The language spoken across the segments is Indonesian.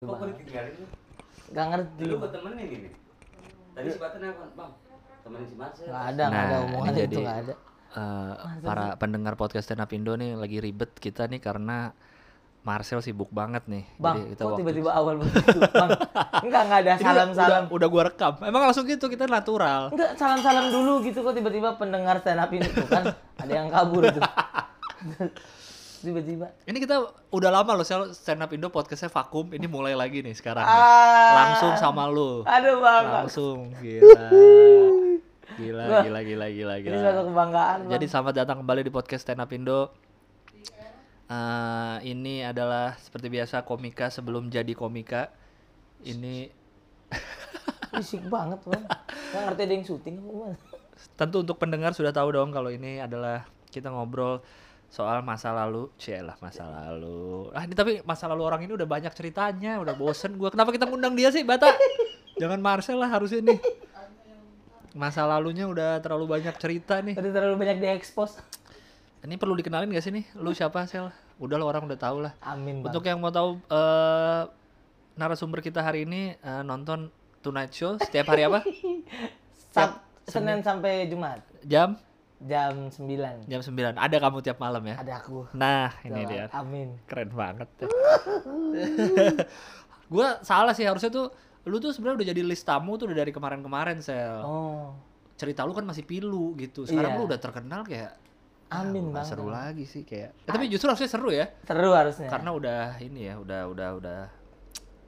Kok Bang. boleh tinggalin lu? Gak ngerti. Lu gue temenin ini. Tadi si Batan apa, Bang? Temenin si Marcel. Gak ada, nggak ada Nah, omongan itu jadi gak ada. eh, para pendengar podcast stand up Indo nih lagi ribet kita nih karena Marcel sibuk banget nih. Bang, Jadi kita kok waktu- tiba-tiba awal begitu? Bang, enggak, enggak ada salam-salam. Udah, udah gua rekam. Emang langsung gitu kita natural. Enggak, salam-salam dulu gitu kok tiba-tiba pendengar stand up ini tuh kan ada yang kabur tuh. tiba-tiba. Ini kita udah lama loh stand up Indo podcastnya vakum. Ini mulai lagi nih sekarang. nih. Ah. Langsung sama lu. Aduh bang, Langsung gila. Gila, Wah. gila, gila, gila, ini gila. suatu kebanggaan bang. Jadi selamat datang kembali di podcast Stand Up Indo. Eh, ini adalah seperti biasa komika sebelum jadi komika. Ini Fisik banget bang. Gak ngerti ada yang syuting apa tentu untuk pendengar sudah tahu dong kalau ini adalah kita ngobrol soal masa lalu, lah masa lalu. Ah ini tapi masa lalu orang ini udah banyak ceritanya, udah bosen gua. Kenapa kita ngundang dia sih, Bata? Jangan Marcel lah harus ini. Masa lalunya udah terlalu banyak cerita nih. Tadi terlalu banyak diekspos. Ini perlu dikenalin gak sih nih? Lu siapa, Sel? Udah lah orang udah tahu lah. Amin bang. Untuk yang mau tahu eh, narasumber kita hari ini eh, nonton Tonight Show setiap hari apa? Sab- Senin sampai Jumat Jam jam 9 jam 9. Ada kamu tiap malam ya? ada aku. Nah, ini dia. Amin. Keren banget. gua salah sih harusnya tuh lu tuh sebenarnya udah jadi list tamu tuh udah dari kemarin-kemarin, Sel. Oh, Cerita lu kan masih pilu gitu. Sekarang Iya. lu udah terkenal kayak amin nggak bang. seru lagi sih kayak. Eh, tapi justru harusnya seru ya. Seru harusnya. Karena udah ini ya, udah udah udah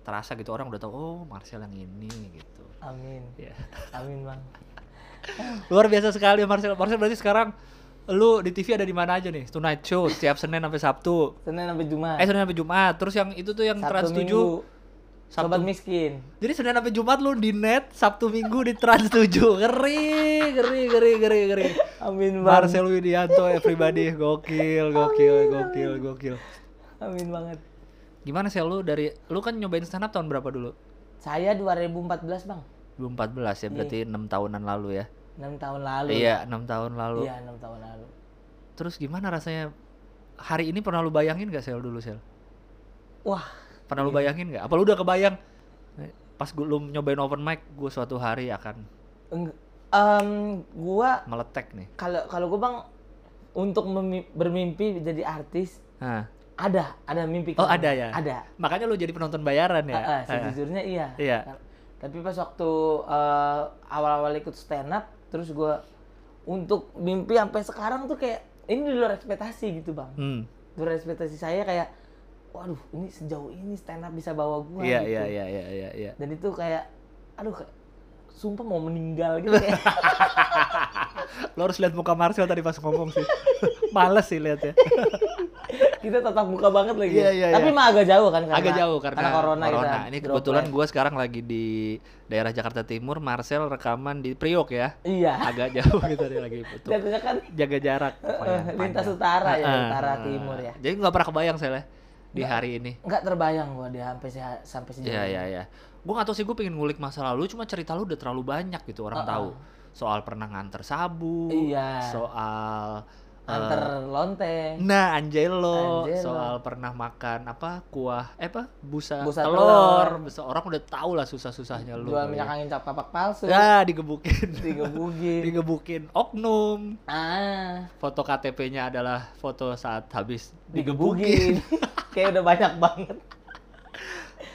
terasa gitu orang udah tahu oh Marcel yang ini gitu. Amin. Ya. Amin bang. Luar biasa sekali Marcel. Marcel berarti sekarang lu di TV ada di mana aja nih? Tonight Show setiap Senin sampai Sabtu. Senin sampai Jumat. Eh Senin sampai Jumat. Terus yang itu tuh yang Trans 7. Minggu. Sabtu. Sobat miskin. Jadi Senin sampai Jumat lu di net, Sabtu Minggu di Trans 7. Ngeri, ngeri, ngeri, ngeri, ngeri. Amin bang. Marcel Widianto everybody gokil, gokil, gokil, gokil. Amin banget. Gimana sih lu dari lu kan nyobain stand up tahun berapa dulu? Saya 2014 bang. 2014 ya, berarti enam tahunan lalu ya. 6 tahun lalu. Iya, enam tahun lalu. Iya 6 tahun lalu. Terus gimana rasanya hari ini pernah lu bayangin gak Sel dulu Sel? Wah, Pernah lu bayangin gak? Apa lu udah kebayang? Pas gua, lu nyobain open mic, gue suatu hari akan em, gua meletek nih. kalau kalau gua bang untuk bermimpi jadi artis Nah, ada ada mimpi Oh, ada ya? Ada. makanya lu jadi penonton bayaran ya? Ah, Eh, sejujurnya iya. Iya. Tapi pas waktu eh, awal-awal ikut stand up, terus gua untuk mimpi sampai sekarang tuh kayak ini di luar ekspektasi gitu bang. Hmm. Di luar ekspektasi saya kayak, waduh ini sejauh ini stand up bisa bawa gua Iya, gitu. iya, iya, iya, iya, iya. Dan itu kayak, aduh kayak, sumpah mau meninggal gitu kayak. Lo harus lihat muka Marcel tadi pas ngomong sih. Males sih lihatnya. kita tatap muka banget lagi. Iya, iya, Tapi iya. mah agak jauh kan karena Agak jauh karena, corona, kita Ini kebetulan live. gue sekarang lagi di daerah Jakarta Timur, Marcel rekaman di Priok ya. Iya. Agak jauh gitu dia lagi butuh Jatuhnya kan jaga jarak. lintas utara ya, utara heeh. timur ya. Jadi nggak pernah kebayang saya di hari ini. nggak terbayang gua dia sampai se- sampai sejauh Iya iya iya. Gue gak tau sih gue pengen ngulik masa lalu, cuma cerita lu udah terlalu banyak gitu orang Uh-uh. tahu. Soal pernah nganter sabu, Iya. soal Antar lonteng. Nah, Angelo, Angelo. soal pernah makan apa kuah, eh apa busa, Busa telur. Busa- orang udah tahu lah susah-susahnya lu. Jual kali minyak ya. angin cap kapak palsu. Ya, digebukin. Digebukin. digebukin oknum. ah, Foto KTP-nya adalah foto saat habis digebukin. digebukin. Kayak udah banyak banget.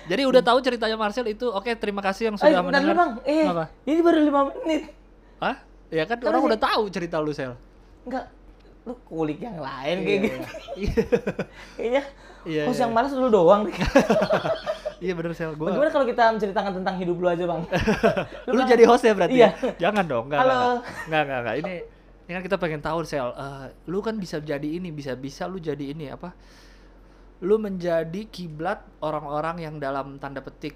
Jadi udah tahu ceritanya Marcel itu. Oke, terima kasih yang Eh, sudah bentar dulu, mendengar. Bang. Eh, Apa? ini baru lima menit. Hah? Ya kan Kan orang masih- udah tahu cerita lu, Sel. Enggak, lu kulik yang lain kayak gitu. Iya. Kayaknya Iya, host iya. yang malas lu doang. Iya bener Sel, gua. Bagaimana kalau kita menceritakan tentang hidup lu aja, Bang? Lu jadi host ya berarti? Iya. ya? Jangan dong, enggak, Halo. enggak, enggak, enggak. Ini, ini kan kita pengen tahu Sel, eh, lu kan bisa jadi ini, bisa-bisa lu jadi ini apa? Lu menjadi kiblat orang-orang yang dalam tanda petik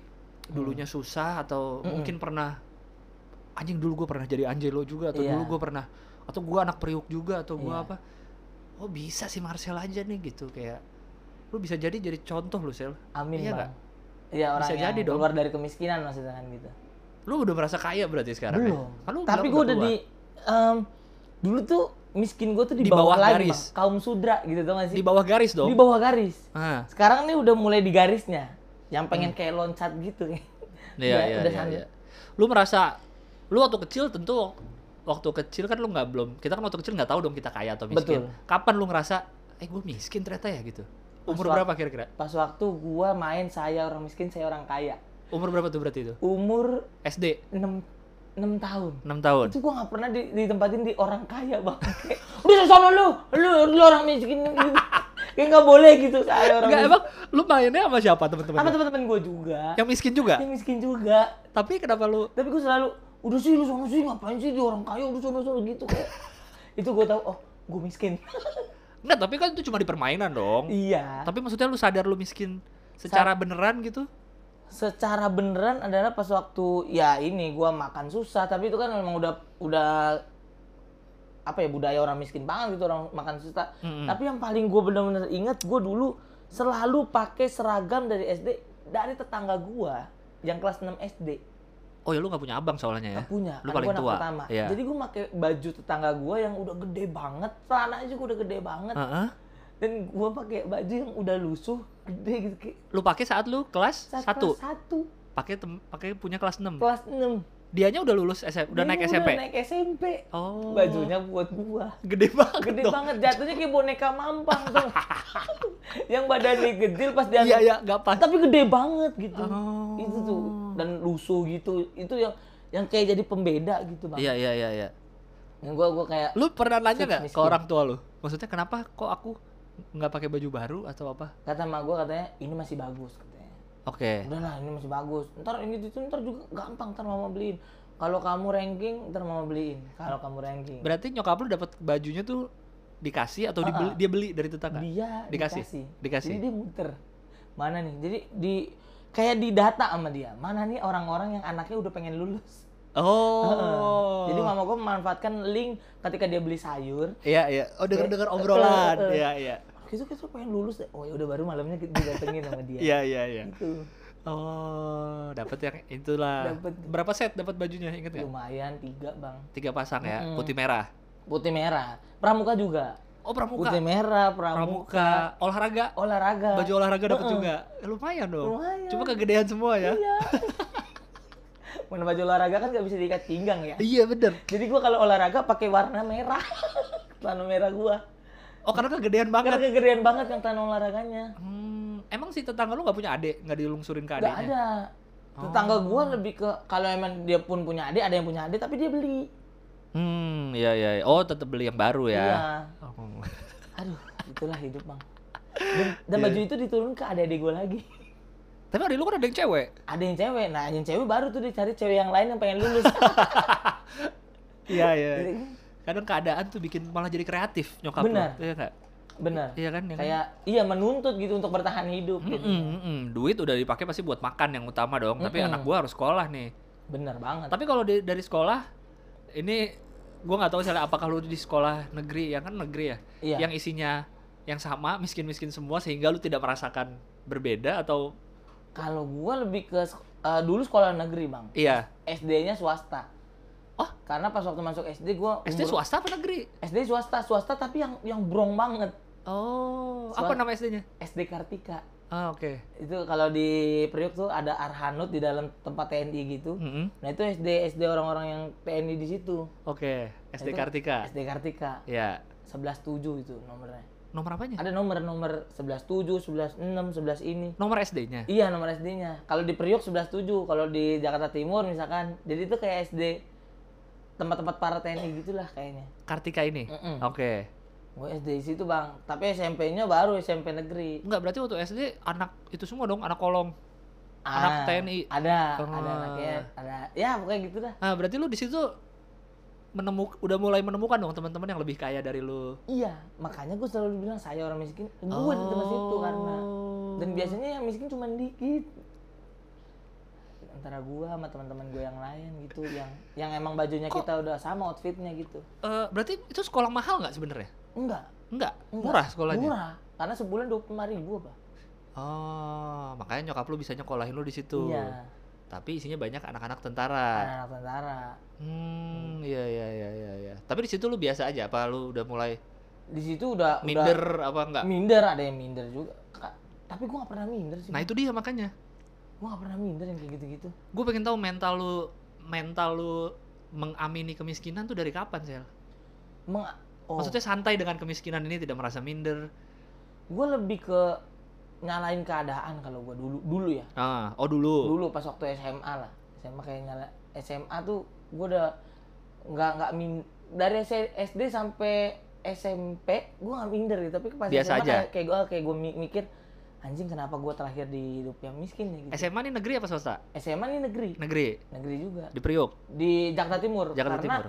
dulunya susah atau Mm-mm. mungkin pernah anjing dulu gue pernah jadi Angelo juga atau Iya. dulu gue pernah atau gue anak priuk juga atau gue Iya. apa? Oh bisa sih Marcel aja nih gitu kayak lu bisa jadi jadi contoh lu Sel. Amin, Iya Bang. Iya, orang Bisa yang jadi dong. keluar dari kemiskinan maksudnya kan gitu. Lu udah merasa kaya berarti sekarang ya? Belum. Kan lu Tapi gue udah di em, dulu tuh miskin gue tuh di, Di bawah, bawah garis. Bang. kaum sudra gitu tau gak sih? di bawah garis dong. Di bawah garis. Ah. Sekarang nih udah mulai di garisnya. yang pengen kayak loncat gitu Iya, Udah- iya, udah sana. iya. Lu merasa lu waktu kecil tentu waktu kecil kan lu nggak belum kita kan waktu kecil nggak tahu dong kita kaya atau miskin. Betul. Kapan lu ngerasa eh gue miskin ternyata ya gitu. Umur Pas berapa kira-kira? pas waktu gua main saya orang miskin saya orang kaya Umur berapa tuh berarti itu? umur SD 6 6 tahun 6 tahun. itu gua nggak pernah di, ditempatin di orang kaya bang udah sama lu lu lu orang miskin gitu kayak nggak boleh gitu saya orang Enggak miskin. emang lu mainnya sama siapa teman-teman? sama teman-teman gua juga Yang miskin juga. yang miskin juga Tapi kenapa lu tapi gua selalu udah sih lu sono sih ngapain sih di orang kaya udah sono sono gitu kayak itu gua tahu oh gua miskin Enggak, tapi kan itu cuma di permainan dong. iya Tapi maksudnya lu sadar lu miskin secara beneran gitu? secara beneran adalah pas waktu ya ini gua makan susah tapi itu kan memang udah udah apa ya budaya orang miskin banget gitu orang makan susah Mm-mm. tapi yang paling gua bener-bener ingat gua dulu selalu pakai seragam dari SD dari tetangga gua yang kelas 6 SD Oh ya lu nggak punya abang soalnya ya? Nggak punya Lu paling tua. pertama Iya. jadi gua pakai baju tetangga gua yang udah gede banget celananya juga udah gede banget Heeh. dan gua pakai baju yang udah lusuh gede gitu Lu pakai saat lu kelas saat 1. kelas satu Pakai pakai punya kelas 6. kelas 6 Dianya udah lulus SM, udah naik SMP. Udah naik SMP. Oh. Bajunya buat gua. gede banget Gede dong. banget, jatuhnya kayak boneka mampang tuh. yang badannya kecil pas dia Iya, iya, nggak pas. Tapi gede banget gitu. Oh. Itu tuh dan lusuh gitu. Itu yang yang kayak jadi pembeda gitu, Bang. Iya, iya, iya, iya. Yang gua gua kayak Lu pernah nanya nggak ke orang tua lu? Maksudnya kenapa kok aku nggak pakai baju baru atau apa? kata mak gua katanya ini masih bagus katanya. Oke. Udahlah, ini masih bagus. Ntar ini itu ntar juga gampang ntar mama beliin. Kalau kamu ranking, ntar mama beliin. Kalau kamu ranking. Berarti nyokap lu dapat bajunya tuh dikasih atau dibeli, dia beli dari tetangga? dia Dikasih? dikasih. Dikasih. Jadi dia muter. Mana nih? Jadi di kayak di data sama dia. Mana nih orang-orang yang anaknya udah pengen lulus. Oh. Jadi mama gue memanfaatkan link ketika dia beli sayur. Iya, iya. Oh, dengar-dengar Kayak- obrolan. Iya, iya. Kita kita pengen lulus deh. Oh ya udah baru malamnya kita didatengin sama dia. Iya, iya, iya. Gitu. Oh, dapat yang itulah. Dapet. Berapa set dapat bajunya? Ingat nggak? Lumayan tiga bang. Tiga pasang ya, Mm-mm. putih merah. Putih merah. Pramuka juga. Oh, pramuka. Putih merah, pramuka. pramuka. Olahraga. Olahraga. Baju olahraga dapat Heeh. juga. Eh, lumayan dong. Lumayan. Cuma kegedean semua ya. Iya. Mana baju olahraga kan nggak bisa diikat pinggang ya. Iya, bener. Jadi gua kalau olahraga pakai warna merah. Celana merah gua. Oh, karena kegedean Karena banget. kegedean banget yang celana olahraganya. Hmm, emang si tetangga lu nggak punya adik, nggak dilungsurin ke Gak adiknya? ada. Tetangga gua lebih ke kalau emang dia pun punya adik, ada yang punya adik tapi dia beli. Hmm, iya iya. iya. Oh, tetap beli yang baru ya. Iya. Oh. Aduh, itulah hidup, Bang. Dan, dan Iya. baju itu diturun ke adik-adik gua lagi. Tapi adik lu kan ada yang cewek. Ada yang cewek. Nah, yang cewek baru tuh dicari cewek yang lain yang pengen lulus. Iya iya. Kadang keadaan tuh bikin malah jadi kreatif nyokap Benar. lu. Iya nggak? Bener. Iya kan? ya kan? Kayak iya menuntut gitu untuk bertahan hidup gitu. Mm-mm, mm-mm. Duit udah dipakai pasti buat makan yang utama dong. Tapi Mm-mm. anak gua harus sekolah nih. Bener banget. Tapi kalau dari sekolah, ini gua nggak tahu misalnya apakah lu di sekolah negeri, ya kan negeri ya, Iya. yang isinya yang sama, miskin-miskin semua, sehingga lu tidak merasakan berbeda atau Kalau gua lebih ke eh, dulu sekolah negeri, Bang. iya? SD-nya swasta. Oh. Karena pas waktu masuk SD gua SD umur- swasta apa negeri? SD swasta, swasta tapi yang yang brong banget. Oh, apa Swasta. nama SD-nya? SD Kartika. Ah, oke. Itu kalau di Priok tuh ada Arhanut di dalam tempat TNI gitu. Mm-mm. Nah, itu SD SD orang-orang yang TNI di situ. Oke, SD Itu Kartika. SD Kartika. Ya. 117 itu nomornya. Nomor apanya? Ada nomor nomor 117, 116, 11 ini. Nomor SD-nya. Iya, nomor SD-nya. Kalau di Priok 117, kalau di Jakarta Timur misalkan. Jadi itu kayak SD tempat-tempat para TNI gitulah kayaknya. Kartika ini. Mm-mm. Oke. Gue SD di situ, Bang. Tapi SMP-nya baru SMP negeri. Enggak, berarti waktu SD anak itu semua dong, anak kolong. Anak TNI. Ah, Ada, Oh. ada anaknya, ada. Ya, pokoknya gitu dah. Ah, berarti lu di situ menemuk udah mulai menemukan dong teman-teman yang lebih kaya dari lu. Iya, makanya gue selalu bilang saya orang miskin. Gue di tempat situ karena dan biasanya yang miskin cuma dikit. Antara gua sama teman-teman gue yang lain gitu, yang yang emang bajunya Kok- kita udah sama outfitnya gitu. Eh, berarti itu sekolah mahal nggak sebenarnya? Enggak, Enggak, enggak. murah sekolahnya. Murah, karena sebulan dua puluh ribu apa? Oh, makanya nyokap lu bisa nyekolahin lu di situ. Iya, Tapi isinya banyak anak-anak tentara. anak-anak tentara. Hmm, iya iya iya iya iya. Tapi di situ lu biasa aja apa lu udah mulai Di situ udah minder udah apa enggak? minder ada yang minder juga. Tapi gua gak pernah minder sih. Nah, itu dia makanya. gue gak pernah minder yang kayak gitu-gitu Gue pengen tahu mental lu mental lu mengamini kemiskinan tuh dari kapan, Sel? Meng oh, Maksudnya santai dengan kemiskinan ini tidak merasa minder. gue lebih ke nyalain keadaan kalau gue dulu dulu ya Ah, oh dulu. dulu pas waktu SMA lah SMA kayak nyala SMA tuh gue udah nggak nggak min dari SD sampai SMP gue nggak minder gitu tapi pas Biasa SMA aja. kayak kayak gue kayak gue mikir anjing kenapa gue terlahir di hidup yang miskin ya gitu SMA ini negeri apa swasta? SMA ini negeri Negeri. negeri juga Di Priok. di Jakarta Timur Jakarta karena Timur.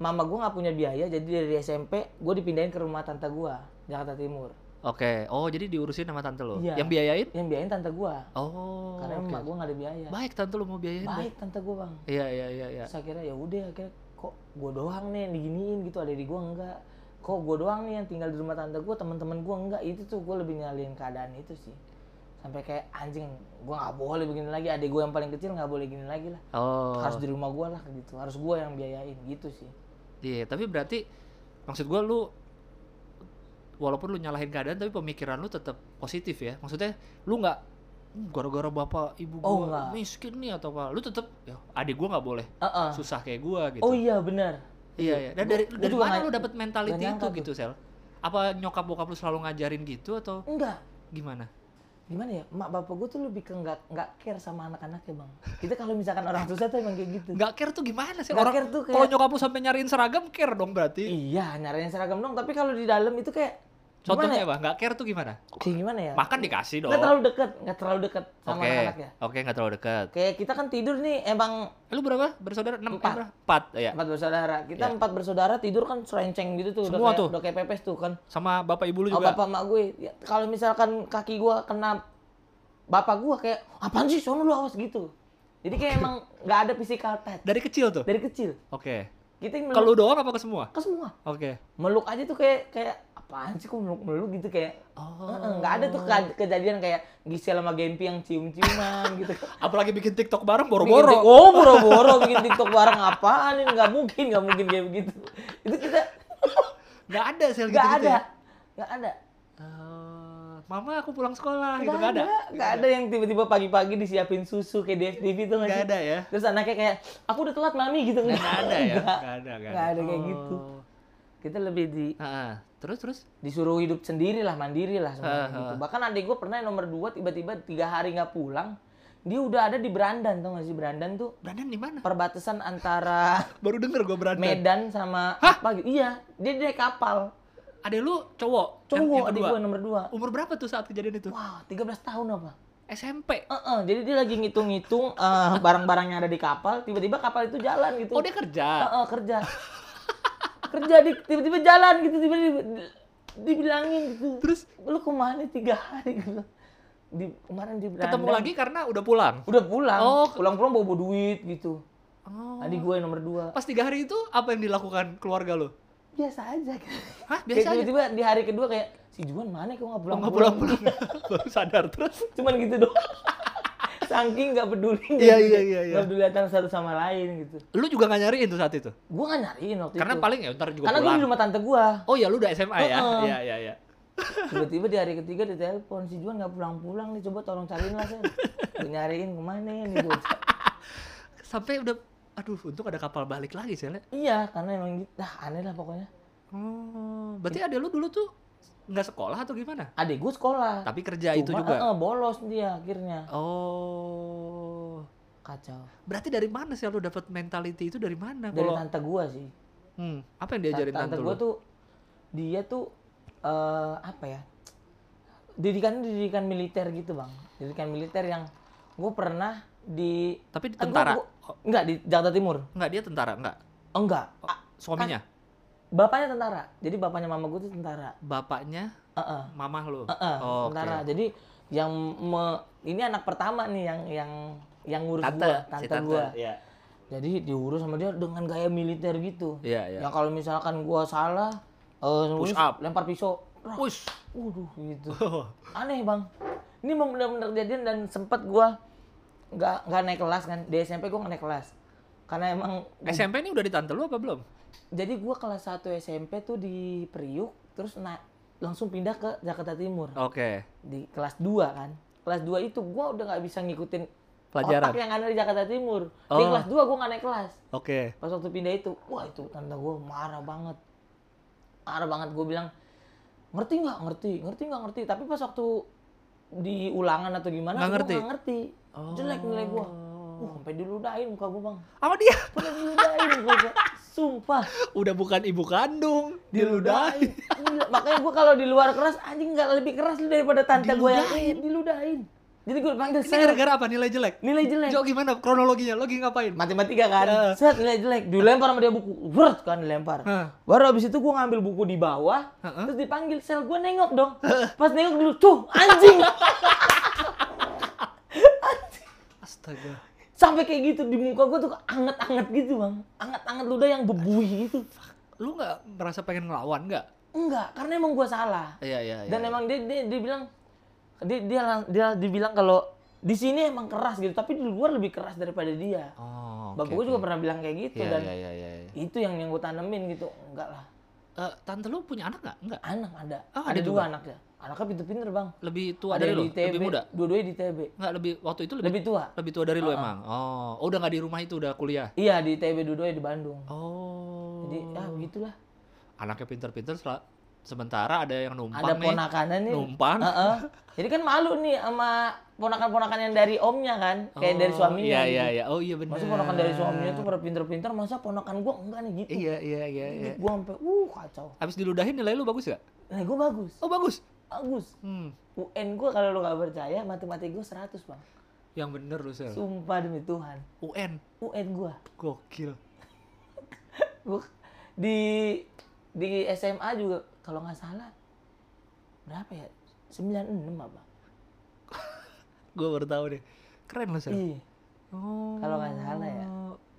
Mama gue nggak punya biaya jadi dari SMP gue dipindahin ke rumah tante gue Jakarta Timur Oke. Oh, jadi diurusin sama tante lo. Iya. Yang biayain? yang biayain tante gue Oh. karena oke. emak gue nggak ada biaya Baik tante lo mau biayain. Bang. baik tante gue bang Iya, iya, iya, iya. Terus akhirnya ya udah akhirnya kok gue doang nih yang diginiin gitu ada di gue enggak kok gue doang nih yang tinggal di rumah tante gue teman-teman gue enggak itu tuh gue lebih nyalin keadaan itu sih sampai kayak anjing gue nggak boleh begini lagi adik gue yang paling kecil nggak boleh gini lagi lah Oh. harus di rumah gue lah gitu harus gue yang biayain gitu sih Iya, tapi berarti maksud gua lu walaupun lu nyalahin keadaan tapi pemikiran lu tetap positif ya. Maksudnya lu nggak "Hmm, gara-gara bapak ibu Oh, gua nggak. miskin nih atau apa. Lu tetap ya adik gua nggak boleh Heeh. susah kayak gua gitu. oh iya benar Iya, iya. Dan Gua- dari gua dari mana lu dapet mentality itu gitu, Sel? Apa nyokap bokap lu selalu ngajarin gitu atau enggak gimana? Gimana ya mak bapak gue tuh lebih ke nggak nggak care sama anak-anaknya bang kita kalau misalkan orang susah tuh emang kayak gitu Nggak care tuh gimana sih? Nggak Orang care tuh kayak- kalau nyokap lu sampai nyariin seragam care dong berarti. iya nyariin seragam dong tapi kalau di dalam itu kayak Contohnya ya? apa? Nggak care tuh gimana? kayak gimana ya Makan dikasih dong. nggak terlalu deket nggak terlalu deket sama Oke, anak-anaknya oke nggak terlalu dekat. kayak kita kan tidur nih emang Lu berapa bersaudara? Enam, Empat. Empat, ya. empat bersaudara kita Ya. empat bersaudara tidur kan serenceng gitu tuh udah Semua kayak, tuh. udah kayak pepes tuh kan Sama bapak ibu lu oh, juga. bapak mak gue ya, kalau misalkan kaki gue kena bapak gue kayak apaan sih sono lu awas gitu jadi kayak emang nggak ada physical touch Dari kecil tuh. dari kecil Oke. kita yang Kalau meluk lu doang apa ke semua? ke semua Oke. meluk aja tuh kayak kayak apaan sih kok meluk meluk gitu kayak Oh. Nggak ada tuh ke- kejadian kayak Gisel sama Gempi yang cium-ciuman gitu. Apalagi bikin TikTok bareng boro-boro. Oh, boro-boro bikin TikTok bareng apaan ini? Nggak mungkin, nggak mungkin kayak begitu. Itu kita Nggak ada sel gitu, gitu ada, ya. nggak ada, Eh, mama aku pulang sekolah gitu nggak nggak ada. ada, nggak ada yang tiba-tiba pagi-pagi disiapin susu kayak di FTV tuh nggak Nggak sih? ada ya. Terus anaknya kayak aku udah telat mami gitu Nggak ada ya. Nggak. Nggak ada. Nggak ada kayak gitu. Kita lebih di Heeh. Terus terus. disuruh hidup sendiri lah, mandiri lah semuanya Ha, ha. gitu. Bahkan adik gue pernah yang nomor dua tiba-tiba tiga hari nggak pulang, dia udah ada di Berandan tau gak sih Berandan tuh Brandon di mana? perbatasan antara Baru denger gue Brandon. Medan sama apa gitu. Iya, dia naik kapal. Ada lu cowok? Cowok adik gue nomor dua. Umur berapa tuh saat kejadian itu? Wah, 13 tahun apa? SMP. Heeh, jadi dia lagi ngitung-ngitung eh, barang-barang yang ada di kapal, tiba-tiba kapal itu jalan gitu. Oh dia kerja. Heeh, kerja. kerja di tiba-tiba jalan gitu, tiba-tiba di- dibilangin gitu. Terus Lu ke mana tiga hari gitu. Di kemarin di Berandan. ketemu lagi karena udah pulang. Udah pulang. Oh. Pulang-pulang bawa duit gitu. Oh. Adik gue yang nomor dua. Pas tiga hari itu apa yang dilakukan keluarga lu? Biasa aja. gitu. Hah Kayak biasa aja. tiba-tiba di hari kedua kayak si Juan mana kok nggak Oh, pulang nggak pulang-pulang. Baru sadar terus. Cuman gitu doang. Saking nggak peduli. Iya, iya, iya, iya. Nggak peduli antara satu sama lain gitu. Lu juga nggak nyariin tuh saat itu? Gua nggak nyariin waktu Karena itu. paling ya ntar juga Karena pulang. di rumah tante gua. Oh ya lu udah SMA ya? Heeh. Iya iya iya. Tiba-tiba di hari ketiga ditelepon si Juan nggak pulang-pulang nih. Coba tolong cariin lah saya. Gua nyariin ke mana nih gitu. Sampai udah aduh untung ada kapal balik lagi sih Le. iya, karena emang gitu. Dah aneh lah pokoknya. Oh, berarti ada lu dulu tuh nggak sekolah atau gimana? Adik gua sekolah. Tapi kerja itu Cuma, juga. eh, bolos dia akhirnya. Oh. Kacau. Berarti dari mana sih lu dapat mentality itu dari mana? Dari Kalau tante gua sih. hmm, apa yang diajarin tante, tante, gue tuh dia tuh eh apa ya didikan didikan militer gitu bang didikan militer yang gue pernah di Tapi di kan gua- tentara. gua- enggak di Jakarta Timur Enggak, dia tentara, enggak. oh, enggak Oh, suaminya, bapaknya tentara jadi bapaknya mama gue tuh tentara bapaknya Heeh, mamah lu. heeh, Oh, tentara oke. jadi yang me- ini anak pertama nih yang yang yang ngurus Tante, gua si tante, gua Iya. jadi diurus sama dia dengan gaya militer gitu Iya, iya. yang kalau misalkan gua salah eh, Push up. lempar pisau. Push. Waduh gitu. Aneh bang. Ini memang benar-benar kejadian dan sempet gua nggak nggak naik kelas kan di SMP gua nggak naik kelas karena emang SMP ini udah di tante lu apa belum? Jadi gua kelas 1 SMP tuh di Priuk terus na langsung pindah ke Jakarta Timur Oke. di kelas 2 kan kelas 2 itu gua udah nggak bisa ngikutin Pelajaran. otak yang ada di Jakarta Timur. Di Oh. kelas 2 gue nggak naik kelas. Oke. Pas waktu pindah itu, wah itu tante gue marah banget. Marah banget gue bilang, ngerti nggak? Ngerti, ngerti nggak ngerti. Tapi pas waktu di ulangan atau gimana, Nggak gua ngerti? nggak ngerti. Jelek nilai gue. Uh, sampai diludahin muka gue bang. Sama dia Pernah diludahin muka gue. Sumpah, udah bukan ibu kandung, diludahin. Gila, Makanya gue kalau di luar keras, anjing nggak lebih keras lu daripada tante gue yang ini. Diludahin. Jadi gue panggil Ini gara-gara apa nilai jelek? Nilai jelek. Jo gimana kronologinya? Lo lagi ngapain? matematika kan Heeh. set nilai jelek dilempar sama dia buku word kan dilempar Heeh. baru abis itu gue ngambil buku di bawah Heeh. terus dipanggil sel gue nengok dong pas nengok dulu tuh anjing Astaga. Sampai kayak gitu di muka gue tuh anget-anget gitu bang anget-anget ludah yang bebuih gitu Lu nggak merasa pengen ngelawan nggak? enggak karena emang gue salah Iya iya iya. dan emang dia dia, dia bilang dia dia dia dibilang kalau di sini emang keras gitu tapi di luar lebih keras daripada dia Oh. bapak oke, gue juga oke. pernah bilang kayak gitu Iya dan iya iya iya. iya. itu yang yang gue tanemin gitu enggak lah Eh, tante lu punya anak nggak? Enggak. Anak ada. Oh, ada ada dua juga? anaknya. Anaknya pinter-pinter bang. Lebih tua ada dari lu? Lebih muda? Dua-duanya di TB. Enggak lebih waktu itu lebih Lebih tua. lebih tua dari lu emang. Oh, oh udah nggak di rumah itu udah kuliah. Iya di TB dua-duanya di Bandung. Oh. Jadi ya begitulah. anaknya pinter-pinter sementara ada yang numpang Ada nih. ponakannya nih. Numpang. Heeh. Jadi kan malu nih sama ponakan-ponakan yang dari omnya kan, kayak dari Oh, suaminya. Iya gitu. iya iya. Oh iya benar. Masa ponakan dari suaminya tuh pada pinter-pinter, masa ponakan gua enggak nih gitu. Iya iya iya iya. Gua sampai uh kacau. Habis diludahin nilai lu bagus gak? Nah, gua bagus. Oh bagus. Bagus. Hmm. UN gua kalau lu gak percaya, matematika gua 100, Bang. Yang bener lu sel. Sumpah demi Tuhan. UN. UN gua. Gokil. Gua di di SMA juga kalau nggak salah berapa ya 96 apa Gue baru tahu deh. Keren lu sel. iya Oh. kalau nggak salah ya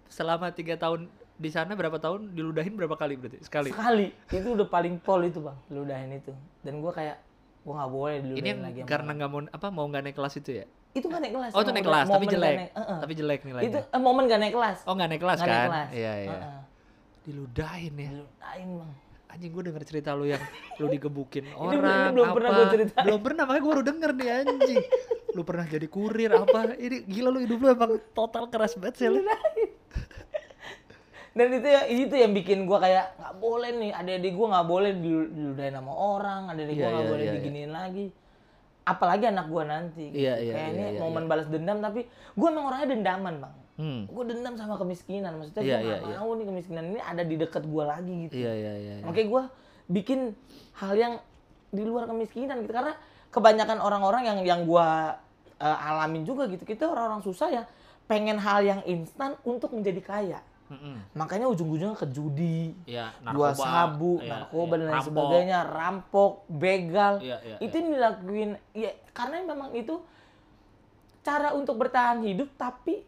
Selama tiga tahun di sana berapa tahun diludahin berapa kali berarti? Sekali. sekali itu udah paling pol itu bang ludahin itu dan gua kayak gua nggak boleh Ini diludahin yang lagi karena nggak mau apa mau nggak naik kelas itu ya? itu nggak naik kelas Oh itu naik kelas tapi nggak jelek. naik- Heeh. Tapi jelek nilainya. itu eh, momen gak naik kelas Oh nggak naik kelas Nggak kan? naik kelas Iya iya. Heeh. Diludahin ya. diludahin bang Anjing gue denger cerita lu yang lu digebukin Ini orang ini belum apa. pernah gua ceritain. Belum pernah makanya gue baru denger nih anjing. lu pernah jadi kurir apa? Ini gila lu hidup lu emang total keras banget sih lu. Dan itu ya itu yang bikin gua kayak nggak boleh nih adik-adik gua nggak boleh dilu- diludahin sama orang adik-adik gua Iya, nggak iya, boleh iya, iya. diginiin lagi apalagi anak gua nanti gitu. Iya, kayak iya, ini iya, momen balas dendam tapi gua emang orangnya dendaman bang Hmm. gue dendam sama kemiskinan maksudnya Iya, gue gak iya. mau nih kemiskinan ini ada di dekat gue lagi gitu Iya iya iya. iya. makanya gue bikin hal yang di luar kemiskinan gitu karena kebanyakan orang-orang yang yang gue alamin juga gitu kita orang-orang susah ya pengen hal yang instan untuk menjadi kaya Mm-mm. makanya ujung-ujungnya ke judi jual narkoba, sabu iya, narkoba iya, dan lain rampok. sebagainya rampok begal Iya, iya, itu yang dilakuin ya karena memang itu cara untuk bertahan hidup tapi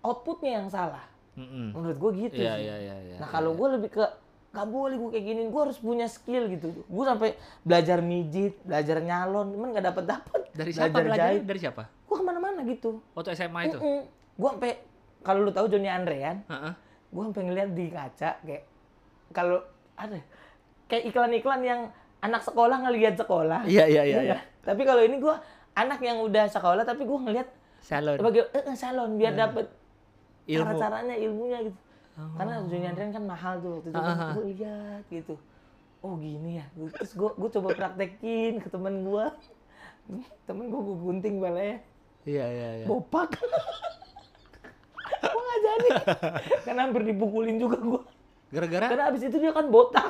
outputnya yang salah Mm-mm. menurut gue gitu Iya sih. iya iya iya. nah kalau gue lebih ke nggak boleh gue kayak gini gue harus punya skill gitu gue sampai belajar mijit belajar nyalon cuman nggak dapet dapet dari siapa belajar belajar? jahit Dari siapa? gue ke mana-mana gitu Waktu SMA itu. gue sampai kalau lu tahu Joni Andrean Heeh. Gue sampai ngeliat di kaca kayak kalau ada kayak iklan-iklan yang anak sekolah ngelihat sekolah Iya iya iya. Kan? tapi kalau ini gue anak yang udah sekolah tapi gue ngeliat Salon. sebagai eh, eh, salon biar dapet Ilmu. cara-caranya ilmunya gitu karena Joni Andrean kan mahal tuh waktu itu Ah, ah, ah. gue lihat gitu oh gini ya terus gue gue coba praktekin ke temen gue temen gue gue gunting balanya Iya iya iya. bopak jadi karena hampir dipukulin juga gue Gara-gara? Karena abis itu dia kan botak.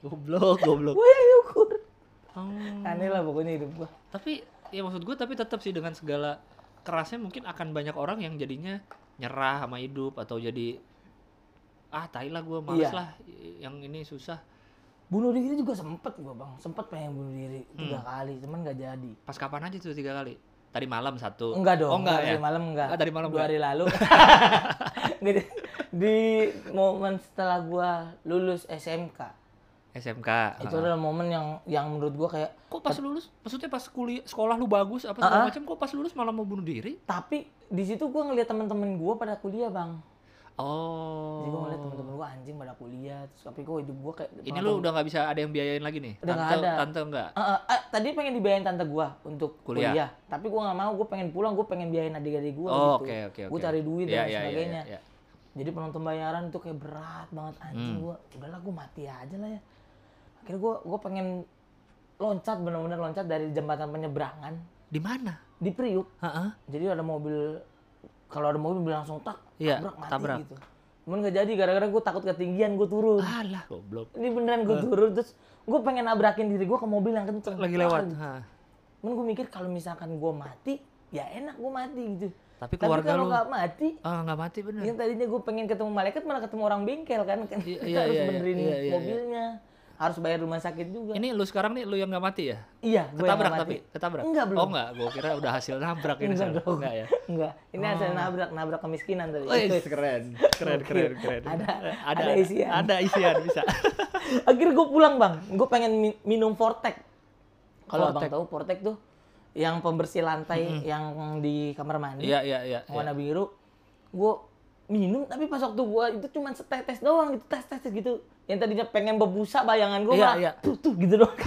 Goblok goblok. gue yang nyukur. Oh. aneh lah pokoknya hidup gue Tapi ya maksud gue tapi tetap sih dengan segala kerasnya mungkin akan banyak orang yang jadinya nyerah sama hidup atau jadi ah tai lah gue males Iya. lah yang ini susah. Bunuh diri juga sempet gue bang. Sempet pengen bunuh diri tiga Hmm. kali cuman nggak jadi. Pas kapan aja tuh tiga kali tadi malam satu Enggak dong, oh enggak ya tadi malam enggak. Ah, tadi malam Dua enggak. hari lalu. Nggak, di, di momen setelah gua lulus SMK. SMK Itu Ah. adalah momen yang yang menurut gua kayak kok pas lulus maksudnya pas kuliah sekolah lu bagus apa segala macam kok pas lulus malah mau bunuh diri tapi di situ gua ngeliat teman-teman gua pada kuliah, Bang. Oh. jadi gue ngeliat temen-temen gue anjing pada kuliah terus tapi kok hidup gue kayak Ini lu udah nggak bisa ada yang biayain lagi nih? Udah nggak tante, ada. Tante enggak? Eh, eh, eh, tadi pengen dibiayain tante gua untuk Kuliah. kuliah, tapi gua nggak mau, gua pengen pulang, gua pengen biayain adik-adik gua Oh, gitu. oke oke oke. Gua cari duit Iya, dan iya, iya, sebagainya. iya, iya. Jadi penonton bayaran tuh kayak berat banget anjing Hmm. gua. Udahlah gua mati aja lah ya. Akhirnya gua gua pengen loncat bener-bener loncat dari jembatan penyeberangan Di mana? di Priuk. Heeh. Jadi ada mobil kalau ada mobil langsung tak Iya, tabrak mati tabrak. gitu. Cuman nggak jadi gara-gara gua takut ketinggian gua turun. Alah, goblok. Ini beneran gua turun terus gua pengen nabrakin diri gua ke mobil yang kenceng. Lagi lewat. Cuman gue mikir kalau misalkan gue mati, ya enak gue mati gitu. Tapi Tapi kalau lu nggak mati, ah nggak mati bener. yang tadinya gue pengen ketemu malaikat malah ketemu orang bengkel kan, kan Iya, kita iya, harus iya, benerin iya, iya, mobilnya, harus bayar rumah sakit juga. Ini lu sekarang nih lu yang nggak mati ya? iya, gue yang Ketabrak nggak tapi mati. ketabrak. Enggak, belum. Oh enggak, gua kira udah hasil nabrak ini. Enggak dong. Enggak ya. Enggak, ini hasil nabrak, nabrak kemiskinan tadi. Wih, keren, keren, keren, keren. Ada- ada, ada isian. Ada isian bisa. Akhirnya gue pulang bang, gue pengen mi- minum Vortex. Kalau abang tahu Vortex tuh yang pembersih lantai yang di kamar mandi. Iya, iya, iya. yang warna biru gue minum tapi pas waktu gue itu cuma setetes doang gitu tes tes tes gitu yang tadinya pengen berbusa bayangan gue Iya, malah iya. tuh tuh gitu doang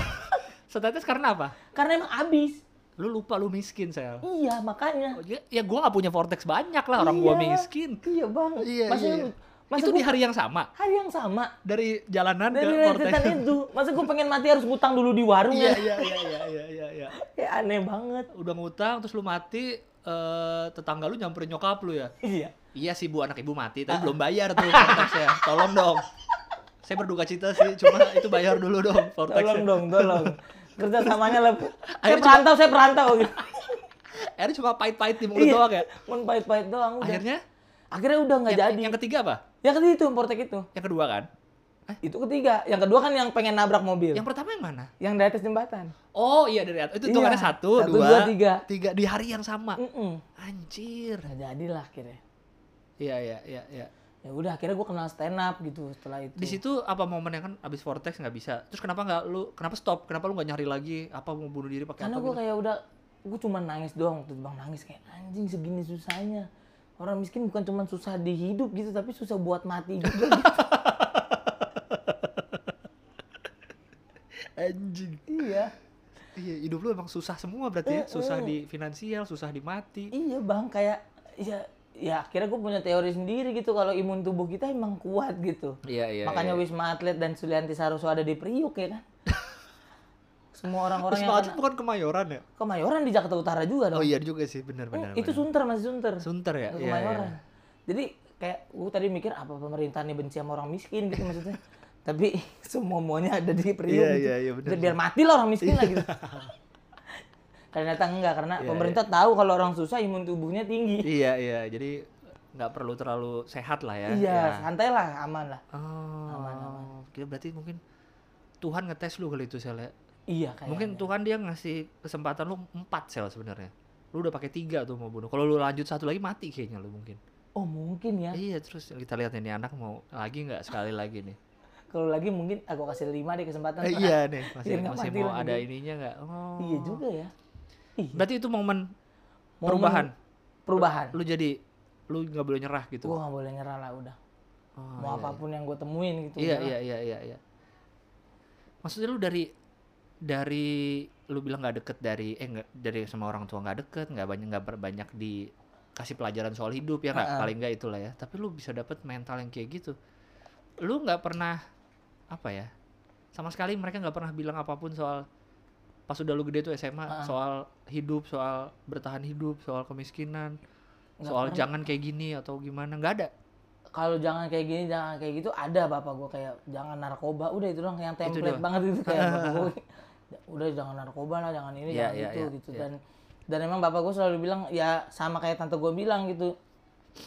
Setetes karena apa? karena emang abis Lu lupa lu miskin, Sel. iya makanya Oh, Ya, ya gua nggak punya vortex banyak lah orang gua Iya. miskin. iya bang Iya, masa iya. masa itu gua- di hari yang sama hari yang sama dari jalanan dari ke vortex. itu masa gue pengen mati harus ngutang dulu di warung Iya, ya iya, iya, iya, iya, iya, iya. kayak aneh banget Udah ngutang terus lu mati eh, tetangga lu nyamperin nyokap lu ya. iya Iya sih Bu, anak Ibu mati tapi belum bayar tuh vortexnya. Tolong dong. Saya berduka cita sih, cuma itu bayar dulu dong vortexnya. tolong dong tolong kerja samanya lah saya perantau saya perantau gitu Akhirnya cuma pahit-pahit di mulut Iya. doang ya. Mun pahit-pahit doang udah Akhirnya akhirnya udah nggak jadi yang ketiga apa? yang ketiga itu Vortex itu Yang kedua kan? Itu ketiga. Yang kedua kan yang pengen nabrak mobil. Yang pertama yang mana? Yang di atas jembatan. Oh iya dari atas. Itu Iya. hitungannya satu, Satu, dua, dua, tiga. tiga di hari yang sama. Mm-mm. Anjir. Nggak jadilah akhirnya. Iya iya iya iya. Ya udah akhirnya gue kenal stand up gitu setelah itu. Di situ apa momen yang kan abis vortex nggak bisa. Terus kenapa nggak lu kenapa stop? Kenapa lu nggak nyari lagi? Apa mau bunuh diri pakai Karena gue gitu? kayak udah gue cuma nangis doang itu bang nangis kayak anjing segini susahnya orang miskin bukan cuma susah di hidup gitu tapi susah buat mati juga gitu. Anjing. iya Iya hidup lu emang susah semua berarti ya. Eh, Susah eh. di finansial, susah di mati. iya bang kayak ya ya akhirnya gue punya teori sendiri gitu kalau imun tubuh kita emang kuat gitu Iya iya. makanya iya. Wisma Atlet dan Sulianti Saroso ada di Priuk ya kan semua orang-orang yang Wisma Atlet kena bukan kemayoran ya? kemayoran di Jakarta Utara juga dong Oh iya juga sih, benar benar. Hmm, itu benar. Sunter masih Sunter Sunter ya? Ke Iya, Kemayoran. iya. Jadi kayak gue tadi mikir apa pemerintah nih benci sama orang miskin gitu maksudnya. Tapi semua muanya ada di Priuk Iya, gitu. iya, iya, Jadi biar mati lah orang miskin lah gitu. Ternyata enggak karena Iya, pemerintah tahu kalau orang susah imun tubuhnya tinggi. Iya iya, jadi nggak perlu terlalu sehat lah ya. Iya, Ya. santai lah, aman lah. Oh, Aman, aman. Kira berarti mungkin Tuhan ngetes lu kali itu sel ya. Iya kayak. Mungkin Tuhan dia ngasih kesempatan lu empat sel sebenarnya. Lu udah pakai tiga tuh mau bunuh. Kalau lu lanjut satu lagi mati kayaknya lu mungkin. Oh mungkin ya. Iya terus kita lihat ini anak mau lagi nggak sekali lagi nih. Kalau lagi mungkin aku kasih lima deh kesempatan. Eh, iya nih masih masih mau lagi. ada ininya nggak? Oh. Iya juga ya. Iya. Berarti itu momen Momen perubahan. Perubahan. Lu jadi lu nggak boleh nyerah gitu. Gue nggak boleh nyerah lah udah. Oh, Mau iya, apa pun yang gue temuin gitu. Iya iya iya iya iya. Maksudnya lu dari dari lu bilang nggak deket dari eh nggak dari sama orang tua nggak deket nggak banyak nggak berbanyak dikasih pelajaran soal hidup ya nggak paling nggak itulah ya tapi lu bisa dapet mental yang kayak gitu lu nggak pernah apa ya sama sekali mereka nggak pernah bilang apa pun soal pas udah lu gede tuh SMA Ha-ha. soal hidup soal bertahan hidup soal kemiskinan Nggak soal pernah. jangan kayak gini atau gimana nggak ada kalau jangan kayak gini jangan kayak gitu ada bapak gue kayak jangan narkoba udah itu dong yang template doang. banget itu kayak bapak gue udah jangan narkoba lah jangan ini Iya, jangan iya, itu iya, gitu iya. dan dan emang bapak gue selalu bilang ya sama kayak tante gue bilang gitu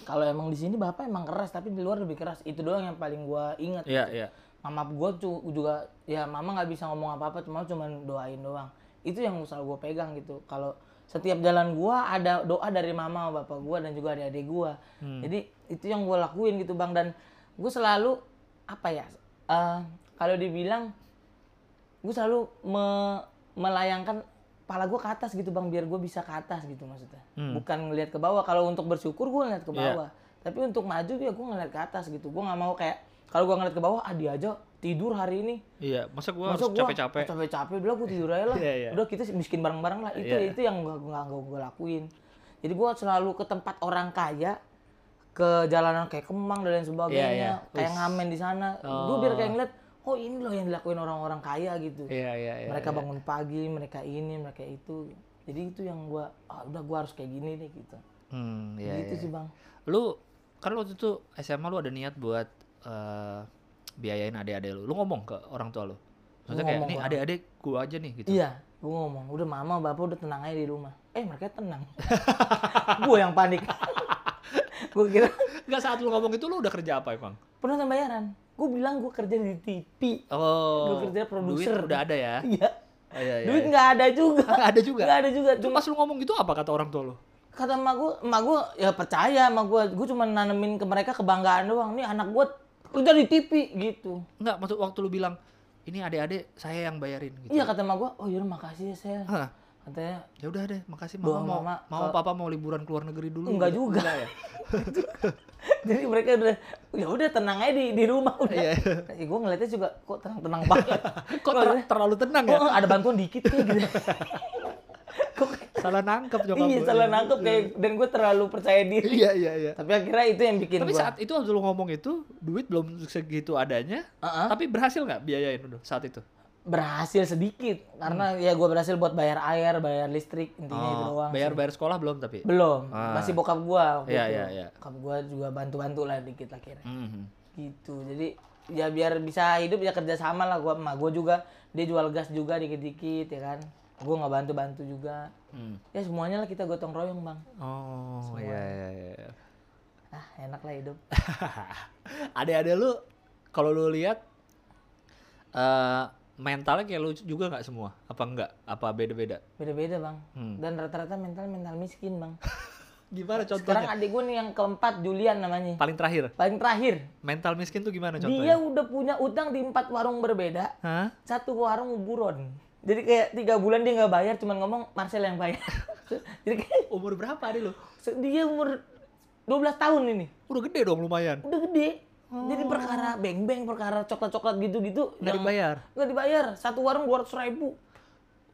kalau emang di sini bapak emang keras tapi di luar lebih keras itu doang yang paling gue ingat iya gitu. iya mama gue tuh juga ya mama nggak bisa ngomong apa apa cuma cuma doain doang. Itu yang selalu gue pegang gitu. Kalau setiap jalan gue ada doa dari mama bapak gue dan juga adik-adik gue Hmm. jadi itu yang gue lakuin gitu bang. Dan gue selalu apa ya eh, kalau dibilang gue selalu me- melayangkan kepala gue ke atas gitu bang biar gue bisa ke atas gitu maksudnya. Hmm. bukan ngelihat ke bawah. Kalau untuk bersyukur gue ngeliat ke Iya. bawah. Tapi untuk maju ya gue ngeliat ke atas gitu. Gue nggak mau kayak kalau gue ngeliat ke bawah ah dia aja tidur hari ini Iya, masa gua Masa harus gua capek-capek. capek-capek udah gue tidur aja lah Iya, iya. udah kita miskin bareng-bareng lah itu Iya. itu yang gak gak, gak gue lakuin jadi gue selalu ke tempat orang kaya ke jalanan kayak Kemang dan lain sebagainya Iya, iya. kayak ngamen di sana gue biar kayak ngeliat oh ini loh yang dilakuin orang-orang kaya gitu Iya, iya, iya. mereka bangun pagi mereka ini mereka itu jadi itu yang gue ah udah gue harus kayak gini deh gitu Hmm, iya, gitu iya. sih bang Lu kan waktu itu SMA lu ada niat buat eh, biayain adik-adik lu. Lu ngomong ke orang tua lu. Maksudnya kayak nih adik-adik gua aja nih gitu. Iya, gue ngomong, udah mama bapak udah tenang aja di rumah. Eh mereka tenang. gue yang panik. gue kira Enggak saat lu ngomong itu lu udah kerja apa emang? penonton bayaran. Gue bilang gue kerja di TV. Oh. Gua kerja produser. Duit udah ada ya. Iya. Oh, iya, iya, Duit iya. nggak ada juga. Nggak ada juga. Nggak ada juga. Cuma pas lu ngomong gitu apa kata orang tua lu? kata emak gue, emak gue ya percaya emak gue. Gue cuma nanemin ke mereka kebanggaan doang. Nih anak gue kerja di TV gitu. Enggak, maksud waktu lu bilang ini adik-adik saya yang bayarin gitu. Iya kata emak gue, oh yaudah makasih ya saya. Hah, Katanya ya udah deh, makasih mama mau mama, mama kalau- papa mau liburan ke luar negeri dulu. Enggak gitu. juga. Ya? jadi mereka udah ya udah tenang aja di di rumah udah. Iya. Ya, gue ngeliatnya juga kok tenang-tenang banget. Kok ter- terlalu tenang ya? Kok ada bantuan dikit nih gitu. kok Salah nangkep nyokap iya gua. salah nangkep kayak dan gue terlalu percaya diri. Iya, iya, iya. Tapi akhirnya itu yang bikin Tapi gue. saat itu waktu lu ngomong itu, duit belum segitu adanya, Heeh. tapi berhasil nggak biayain lu saat itu? berhasil sedikit karena ya gue berhasil buat bayar air, bayar listrik intinya itu doang. bayar sih. bayar sekolah belum tapi? belum, Ah. masih bokap gue waktu Iya, itu. iya, iya. Bokap gue juga bantu-bantu lah dikit lah kira. Mhm. Gitu. Jadi ya biar bisa hidup ya kerja sama lah gue sama gue juga dia jual gas juga dikit-dikit ya kan. Gue nggak bantu-bantu juga. Hmm. Ya semuanya lah kita gotong royong bang. Oh, iya, iya, iya. Ah enak lah hidup. Adik-adik lu, kalau lu lihat, eh mentalnya kayak lu juga nggak semua? Apa enggak? Apa beda-beda? Beda-beda bang. Hmm. Dan rata-rata mental mental miskin bang. Gimana Sekarang contohnya? adik gue nih yang keempat Julian namanya. Paling terakhir, Paling terakhir. mental miskin tuh gimana Dia contohnya? udah punya utang di empat warung berbeda. Hah? Satu warung buron. Jadi kayak tiga bulan dia nggak bayar, cuman ngomong Marcel yang bayar. Jadi kayak Umur berapa adik lu? dia umur 12 tahun ini. Udah gede dong lumayan. Udah gede. Jadi perkara beng-beng, perkara coklat-coklat gitu-gitu. Nggak yang dibayar? Nggak dibayar. Satu warung 200 ribu.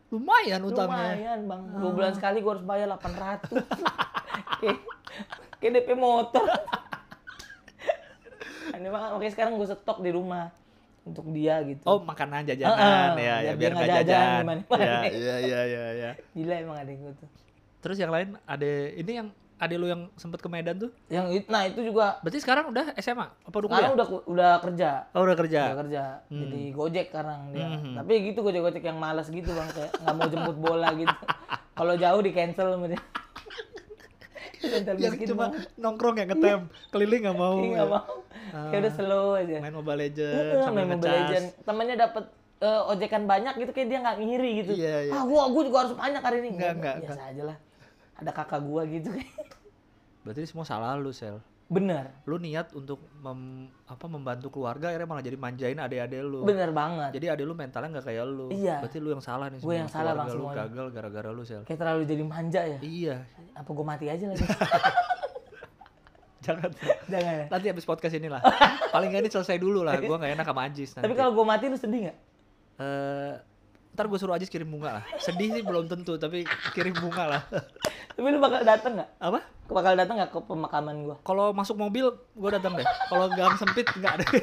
Lumayan utangnya. Lumayan bang. Dua bulan sekali gue harus bayar 800. kayak, kayak DP motor. Ini mah makanya sekarang gue stok di rumah untuk dia gitu. Oh makanan jajanan Heeh, ya, ya biar nggak jajan gimana-mana. Ya, iya iya iya iya. Gila emang adik gue tuh. Terus yang lain ada ini yang ada lu yang sempet ke Medan tuh? Yang itu, nah itu juga Berarti sekarang udah SMA apa udah sekarang udah udah kerja. Oh udah kerja. Udah kerja. Jadi Gojek sekarang dia. Hmm. Tapi gitu Gojek-Gojek yang malas gitu Bang kayak nggak mau jemput bola gitu. Kalau jauh di cancel sama dia. Mental Yang miskin cuma banget. nongkrong ya ngetem, keliling nggak mau. Iya, ya. nggak mau. Kayak udah slow aja. Main Mobile Legends Heeh, sambil main Mobile. Legend. Temennya dapat eh, ojekan banyak gitu kayak dia nggak ngiri gitu. Iya, iya. Ah gua gua juga harus banyak hari ini. Nggak, nggak, Biasa aja lah. Ada kakak gua gitu Berarti semua salah lu, Sel. Bener. Lu niat untuk mem- apa membantu keluarga akhirnya malah jadi manjain adik-adik lu. Bener banget. Jadi adik lu mentalnya nggak kayak lu. Iya. Berarti lu yang salah nih Gua yang salah, Bang, lu semuanya. gagal gara-gara lu, Sel. Kayak terlalu jadi manja ya. Iya. Apa gua mati aja lagi? Jangan. Jangan ya. Nanti habis podcast ini lah. Paling nggak ini selesai dulu lah. Gua nggak enak sama Ajis nanti. Tapi kalau gua mati lu sedih nggak? Eh, ntar gue suruh Ajis kirim bunga lah. Sedih sih belum tentu, tapi kirim bunga lah. Tapi lu bakal dateng nggak? Apa? Bakal dateng nggak ke pemakaman gua? Kalau masuk mobil, gue datang deh. Kalau gang sempit, nggak ada.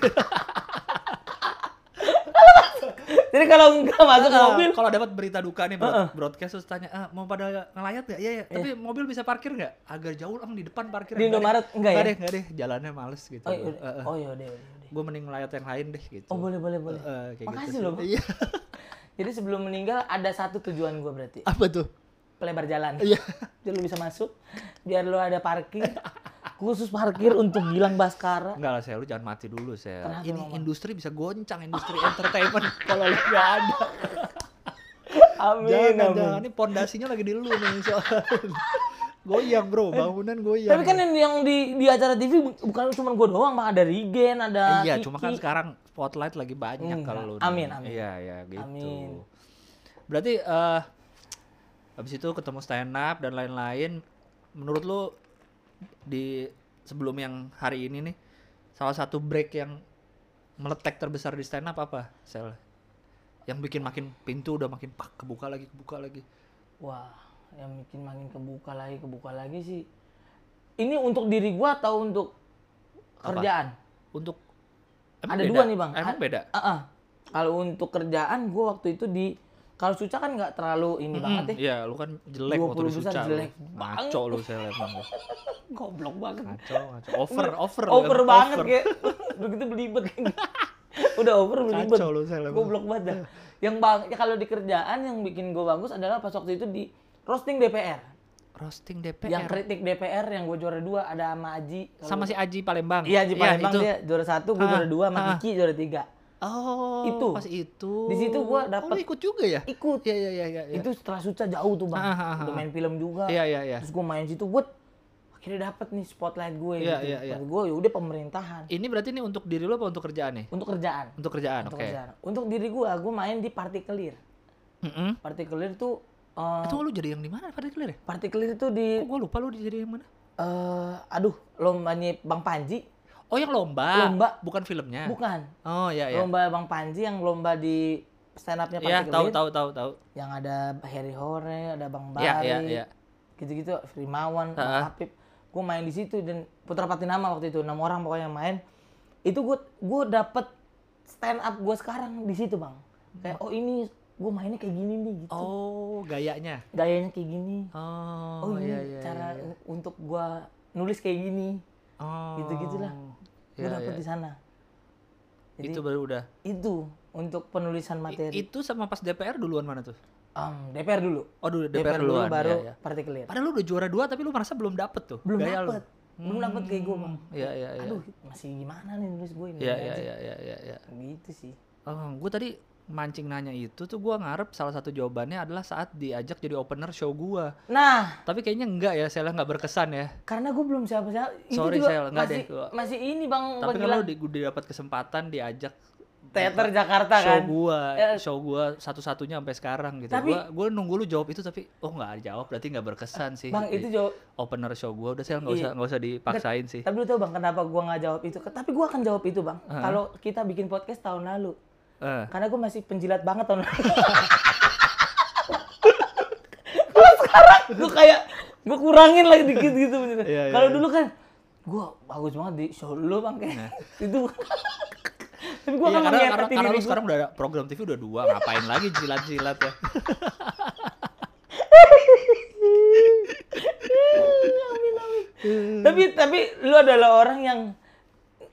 Jadi kalau nggak masuk Ah, mobil, Kalau dapat berita duka nih, broad- broadcast terus tanya, ah, mau pada ngelayat nggak? Iya, iya. Tapi mobil bisa parkir nggak? Agak jauh lah di depan parkir. Di Indomaret enggak ya? deh, nggak deh. Jalannya males gitu. oh, iya, oh iya udah, udah. gue mending ngelayat yang lain deh gitu. Oh boleh boleh boleh. Eh, kayak Makasih gitu loh. Iya. Jadi sebelum meninggal ada satu tujuan gua berarti. Apa tuh? Pelebar jalan. Iya. Biar lu bisa masuk, biar lu ada parkir. Khusus parkir untuk Gilang Baskara. Enggak lah, Sel. Lu jangan mati dulu, Sel. Kenapa Ini emang, industri bisa goncang, industri entertainment. Kalau lu nggak ada. Amin. jangan, amin. jangan. Ini pondasinya lagi di lu nih. soalnya. goyang, bro. Bangunan goyang. Tapi kan yang, di di acara TV bu- bukan cuma gua doang, Bang. Ada Rigen, ada iya, Kiki. cuma kan sekarang spotlight lagi banyak kalau lu. nih. Amin, amin. Iya, iya gitu. Amin. Berarti eh habis itu ketemu stand up dan lain-lain. Menurut lu di sebelum yang hari ini nih salah satu break yang meletek terbesar di stand up apa sel yang bikin makin pintu udah makin pak kebuka lagi kebuka lagi Wah, yang bikin makin kebuka lagi, kebuka lagi sih. Ini untuk diri gua atau untuk Apa? kerjaan? untuk Ada beda? dua nih, Bang. emang beda Ah, ah. Kalau untuk kerjaan gua waktu itu di kalau Suca kan nggak terlalu ini banget ya. Iya, lu kan jelek 20 waktu di Suca. lu. jelek Maco lu saya emang. lu. Goblok banget. Ngaco, ngaco. Over, over. lu over kan, banget over. kayak begitu belibet udah over belibet Kacau lu, emang. goblok banget dah. yang bang ya kalau di kerjaan yang bikin gue bagus adalah pas waktu itu di roasting DPR Roasting DPR. yang kritik DPR yang gue juara dua ada sama Aji sama si Aji Palembang. iya Aji Palembang itu. dia juara satu gue Ah, juara dua sama ah. Kiki juara tiga Oh, Itu. pas itu. Di situ gua Oh, dapet- lu ikut juga ya? ikut Iya, iya, iya, iya. itu setelah Suca jauh tuh bang Ah, ah, ah, udah ah. main film juga Iya, iya, iya. terus gue main situ gue akhirnya dapet nih spotlight gue Iya, gitu. iya, iya. gue ya udah pemerintahan Ini berarti nih untuk diri lu apa untuk kerjaan nih? untuk kerjaan Untuk kerjaan, untuk oke. kerjaan untuk diri gue gue main di partikelir Mm-mm. partikelir tuh eh Itu lu jadi yang di mana partikelir ya? partikelir itu di Kok gua lupa lu jadi yang mana? eh aduh lombanya Bang Panji Oh, yang lomba. Lomba. Bukan filmnya. bukan Oh, iya, iya. lomba Bang Panji yang lomba di stand upnya Iya, tahu tahu tahu tahu. yang ada Harry Hore ada Bang Bari Iya, iya, iya. gitu-gitu. Bang Apip gue main di situ dan Putra Patinama waktu itu enam orang pokoknya yang main itu gue gue dapet stand up gue sekarang di situ bang kayak oh ini gue mainnya kayak gini nih gitu Oh, gayanya. gayanya kayak gini Oh, oh ini iya, iya. cara iya. untuk gue nulis kayak gini Oh. gitu-gitulah gue Iya, dapet iya. di sana Jadi, Itu baru udah. itu untuk penulisan I- materi itu sama pas DPR duluan mana tuh? Em, DPR dulu Oh, dulu DPR, DPR, dulu duluan. baru iya, iya. partikelir Padahal lu udah juara dua tapi lu merasa belum dapet tuh. belum gaya lu. dapet belum dapet kayak gue bang Iya, iya, iya. aduh masih gimana nih nulis gue ini Iya, iya, iya, iya, iya, iya. gitu sih Oh, gue tadi mancing nanya itu tuh gua ngarep salah satu jawabannya adalah saat diajak jadi opener show gua. nah Tapi kayaknya enggak ya, saya nggak berkesan ya. karena gue belum siapa siapa itu Sorry, juga Sel, nggak masih deh, gua- masih ini bang Tapi kalau di, gue dapat kesempatan diajak teater Jakarta show kan gua, Eh. show gua satu-satunya sampai sekarang gitu. Tapi- gua gua nunggu lu jawab itu tapi oh nggak dijawab berarti nggak berkesan sih. bang itu jawab opener show gua udah sih nggak Iya. usah nggak usah dipaksain sih. tapi lu tau bang kenapa gue nggak jawab itu tapi gue akan jawab itu bang Uh-huh. kalau kita bikin podcast tahun lalu Eh. karena gue masih penjilat banget tahun lalu gue sekarang gue kayak gue kurangin lagi dikit gitu bener. Iya, iya, kalau iya. dulu kan gue bagus banget di show lu bang kayak itu tapi gue Iya, kan karena, karena, karena lu gua. sekarang udah ada program TV udah dua, ngapain lagi jilat-jilat ya? tapi tapi lu adalah orang yang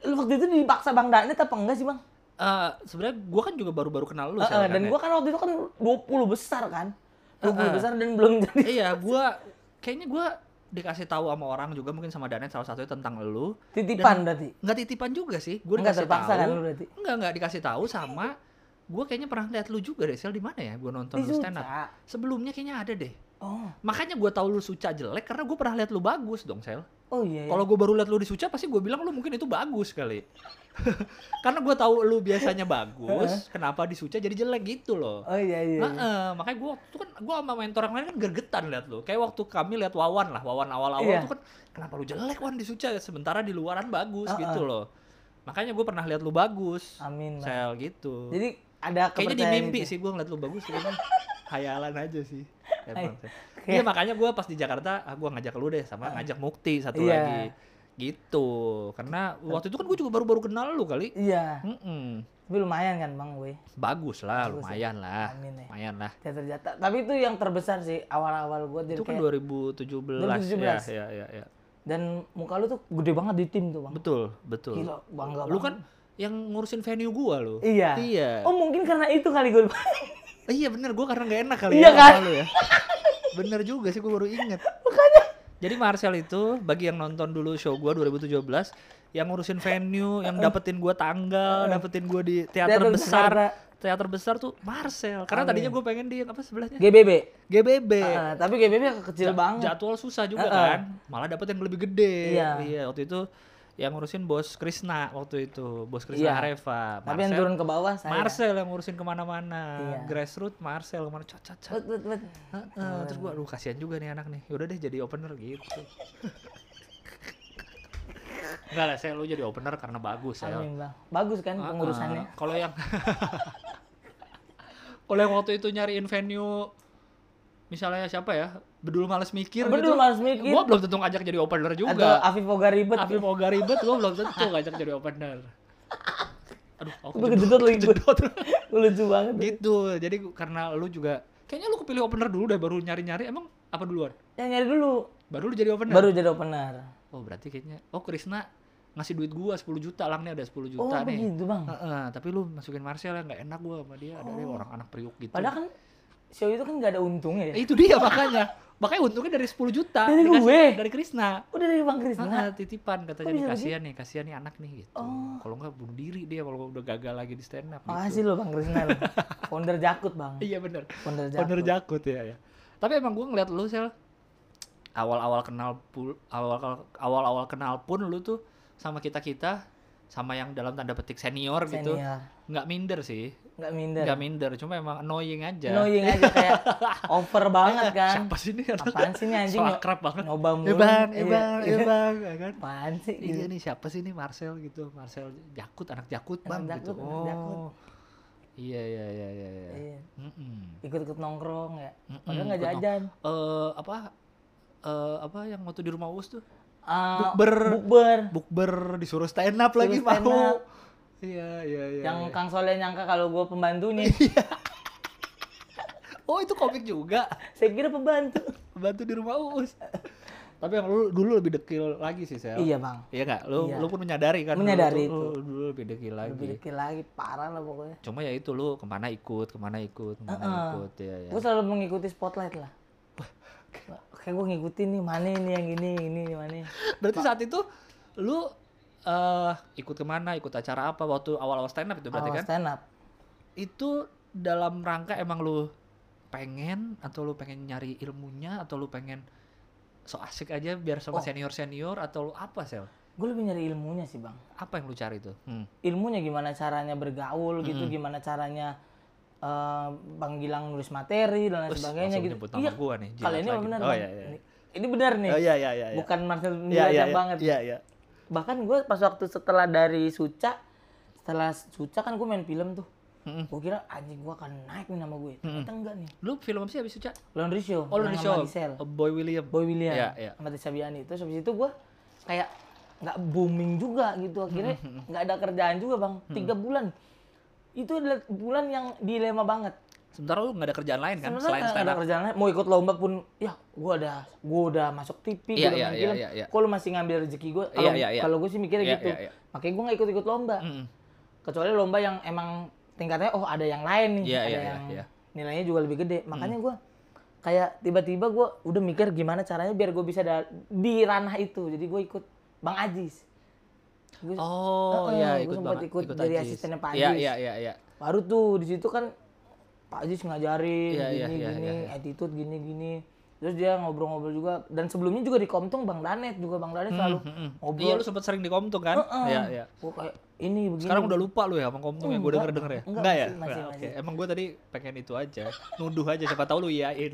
lu waktu itu dipaksa bang Danet apa enggak sih bang? Eh, sebenarnya gua kan juga baru-baru kenal lu eh, kan, dan ya. gua kan waktu itu kan 20 besar kan 20 Eh, eh. besar dan belum jadi iya, gua kayaknya gua dikasih tahu sama orang juga mungkin sama Danet salah satunya tentang lu. titipan berarti Nggak titipan juga sih, gua Enggak dikasih terpaksa tahu. kan lu berarti? Enggak, enggak dikasih tahu sama gua kayaknya pernah lihat lu juga deh, Sel di mana ya? Gua nonton di lu stand up. Sebelumnya kayaknya ada deh. oh Makanya gua tahu lu suca jelek karena gua pernah lihat lu bagus dong, Sel. Oh iya, iya. Kalau gue baru lihat lu di Suca pasti gue bilang lu mungkin itu bagus kali. Karena gue tahu lu biasanya bagus, kenapa di Suca jadi jelek gitu loh. oh iya iya, iya. Heeh, makanya gue waktu itu kan gue sama mentor yang lain kan gergetan lihat lu. Kayak waktu kami lihat Wawan lah, Wawan awal-awal Iya. tuh kan kenapa lu jelek Wan di Suca sementara di luaran bagus Heeh. gitu loh. Makanya gue pernah lihat lu bagus. amin. Sel gitu. jadi ada Kayaknya di mimpi itu. sih gue ngeliat lu bagus kayaknya hayalan aja sih. Iya makanya gue pas di Jakarta, ah, gue ngajak lu deh sama ngajak Mukti satu Iya. lagi gitu. Karena waktu itu kan gue juga baru-baru kenal lu kali. iya Mm-mm. tapi lumayan kan bang gue Bagus lah, Bagus ya. lumayan lah, Amin ya. lumayan lah. teater jatah tapi itu yang terbesar sih awal-awal gue Itu kan kayak 2017, 2017. ya, ya, ya, ya. dan muka lu tuh gede banget di tim tuh bang Betul, betul. gila bangga Lu banget. kan yang ngurusin venue gua lu. iya Iya. oh mungkin karena itu kali gue Eh, iya bener, gua karena nggak enak kali Iya ya kan? sama lu ya. bener juga sih, gua baru inget. Jadi Marcel itu, bagi yang nonton dulu show gua 2017, yang ngurusin venue, yang dapetin gua tanggal, dapetin gua di teater, Teater besar, Jakarta. teater besar tuh Marcel. Karena Amin. tadinya gua pengen di apa sebelahnya? GBB GBB. Ah, tapi GBB kecil Ja- banget Jadwal susah juga Heeh. kan. Malah dapet yang lebih gede. Iya. waktu itu yang ngurusin bos Krisna waktu itu, bos Krisna Iya. Areva. tapi yang turun ke bawah saya Marcel yang ngurusin ke mana-mana, Iya. grassroots Marcel ke mana cat cat cat. Bet. Heeh, terus gua aduh kasihan juga nih anak nih. Yaudah deh jadi opener gitu. Enggak lah, saya lu jadi opener karena bagus ya. Bagus kan Ah, pengurusannya. ah. Kalau yang Kalau yang waktu itu nyariin venue misalnya siapa ya? Bedul males mikir Bedul gitu. Males Mikir. Gua belum tentu ngajak jadi opener Atau juga. Afif Oga ribet. Mau gak ribet gua belum tentu ngajak jadi opener. Aduh, aku Gue kejedot lagi gue. kejedot. Lucu banget. gitu. Jadi karena lu juga kayaknya lu kepilih opener dulu deh baru nyari-nyari. Emang apa duluan? Yang nyari dulu. Baru lu jadi opener. Baru jadi opener. Oh, berarti kayaknya oh Krisna ngasih duit gua 10 juta lang nih ada 10 Oh juta nih. begitu bang. Heeh, tapi lu masukin Marcel ya nggak enak gua sama dia ada dia orang anak priuk gitu. Padahal kan show itu kan gak ada untungnya ya. Itu dia makanya. Makanya untungnya dari 10 juta Dari dikasih- gue? dari Krisna. Udah dari Bang Krisna. Heeh, titipan katanya nih bisa kasihan nih, kasihan nih anak nih gitu. Oh. Kalau nggak bunuh diri dia kalau udah gagal lagi di stand up Makasih gitu. lo Bang Krisna lo. Founder Jakut bang. Iya bener. Founder Jakut. Bener jakut ya ya. Tapi emang gua ngeliat lu sel awal-awal kenal pul awal awal-awal kenal pun lu tuh sama kita kita sama yang dalam tanda petik senior, gitu Senior. nggak minder sih Nggak minder. nggak minder cuma emang annoying aja Annoying aja kayak over banget kan. siapa sih ini Apaan sih ini anjing? so akrab banget Nyoba mulu. eh bang eh Iya, bang eh iya. bang ya kan Apaan sih? iya nih siapa sih ini Marcel gitu Marcel Jakut anak Jakut Anak bang Jakut, gitu anak oh Jakut. iya iya iya iya iya Iya. Ikut-ikut nongkrong ya. Mm-mm, Padahal nggak ikut nong- jajan. eh apa eh apa yang waktu di rumah Uus tuh Ah, Bukber. Bukber. bukber disuruh stand up Suruh lagi stand mau up. Iya iya iya Yang iya. Kang Soleh nyangka kalau gue pembantunya. oh itu komik juga Saya kira pembantu. bantu di rumah Uus tapi yang lu dulu lebih dekil lagi sih Sel Iya bang. Iya nggak? Lu Iya. lu pun menyadari kan? Menyadari tuh, itu. Lu, dulu lebih dekil lagi. Lebih dekil lagi parah lah pokoknya. Cuma ya itu lu ke mana ikut, ke mana ikut, ke mana Heeh. ikut ya ya. Gue selalu mengikuti spotlight lah. Kayak gue ngikutin nih mana ini yang ini ini mana. Berarti saat itu lu eh ikut ke mana, ikut acara apa waktu awal-awal stand up itu berarti Awal kan? stand up. Itu dalam rangka emang lu pengen atau lu pengen nyari ilmunya atau lu pengen so asik aja biar sama Oh. senior-senior atau lu apa sel? Gue lebih nyari ilmunya sih bang. Apa yang lu cari tuh? Hmm. Ilmunya gimana caranya bergaul gitu, gimana caranya eh, Bang Gilang nulis materi dan lain Us, sebagainya gitu. nama gua nih, Kalau jilat ini benar Oh, iya, iya. Ini, benar nih. Oh iya iya iya. iya. Bukan Marcel Iya iya iya. banget. Iya iya. Bahkan gue pas waktu setelah dari Suca, setelah Suca kan gue main film tuh. Mm-mm. Gue kira anjing gue akan naik nih nama gue. Ternyata enggak nih. Lu film apa sih habis Suca? Laundry Show. Oh, di sama show. Gisel. Oh, Boy William. Boy William. Iya, iya. Sama Tessa Biani. Terus habis itu gue kayak nggak booming juga gitu. Akhirnya Hmm, nggak ada kerjaan juga bang. Tiga bulan. Itu adalah bulan yang dilema banget. Sementara lu nggak ada kerjaan lain kan Sebenarnya selain stand ada kerjaan lain. Mau ikut lomba pun, ya gue udah gue udah masuk TV, Iya, iya, main iya, film. iya, iya. Kok lu masih ngambil rezeki gue? Iya, Kalau iya, iya. kalau gue sih mikirnya Iya, gitu. iya, iya. Makanya gue nggak ikut-ikut lomba. Mm-mm. Kecuali lomba yang emang tingkatnya oh ada yang lain nih, Iya, ada iya, iya, yang iya. nilainya juga lebih gede. Makanya gue kayak tiba-tiba gue udah mikir gimana caranya biar gue bisa di ranah itu. Jadi gue ikut Bang Ajis. Gua- Oh Heeh, iya gua ikut sempet banget. ikut dari Ajis. asistennya Pak Iya Ajis. iya iya iya. baru tuh di situ kan Pak Ajis ngajarin Iya, gini iya, iya, gini iya, iya. attitude gini gini terus dia ngobrol-ngobrol juga dan sebelumnya juga di Komtung Bang Danet juga Bang Danet selalu Mm-mm. ngobrol Iya lu sempet sering di Komtung kan? Iya iya. Gua kayak ini begini Sekarang udah lupa lu ya sama Komtung yang gue Enggak, denger denger ya? enggak, ya? masih- masih- Nah, masih. emang gue tadi pengen itu aja, nuduh aja siapa tahu lu iyain.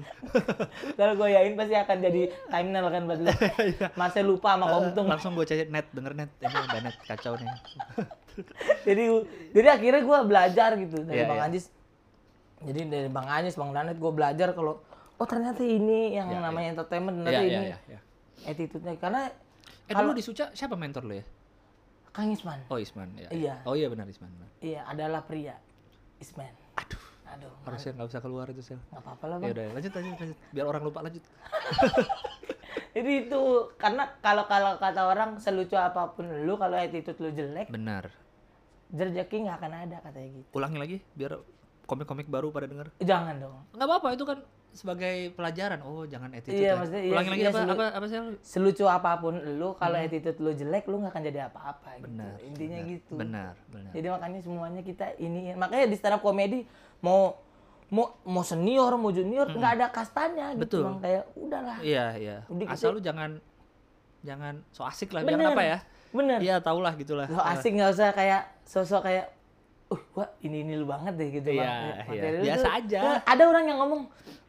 kalau gue yain pasti akan jadi thumbnail kan buat lu Iya. masih lupa sama Komtung Langsung gue cari net, denger net, ini udah net kacau nih. jadi jadi akhirnya gue belajar gitu dari Iya, Bang iya. Ajis jadi dari Bang Ajis Bang Danet gue belajar kalau oh ternyata ini yang Iya, namanya entertainment Iya ternyata iya ini iya. iya. attitude-nya karena Eh dulu di Suca siapa mentor lu ya? Kang Isman Oh Isman ya. Iya. Oh iya benar Isman. Iya, adalah pria. Isman. Aduh, Aduh, harusnya nggak usah keluar itu sel. nggak apa-apa lah Ya bang. udah lanjut lanjut lanjut, biar orang lupa lanjut. Jadi itu karena kalau kalau kata orang selucu apa pun lu kalau attitude lu jelek, Benar. rezeki nggak akan ada katanya gitu. Ulangi lagi biar komik-komik baru pada denger. Jangan dong. Nggak apa-apa itu kan sebagai pelajaran. Oh jangan attitude Iya, ya. maksudnya iya, Ulangi lagi iya, apa, selu- apa apa sel? Selucu apa pun lu kalau attitude lu jelek lu nggak akan jadi apa-apa gitu. Benar. Intinya benar, gitu. Benar benar. Jadi makanya semuanya kita ini makanya di stand up komedi mau mau mau senior mau junior nggak ada kastanya gitu Betul. bang kayak udahlah Iya iya. Udah Asal gitu. lu jangan jangan so asik lah biar Bener. apa ya? bener Iya tau lah gitulah. lo asik nggak usah kayak sosok kayak uh wah ini ini lu banget deh gitu Iya, bang iya. Materi lu Biasa tuh- aja. Nah, ada orang yang ngomong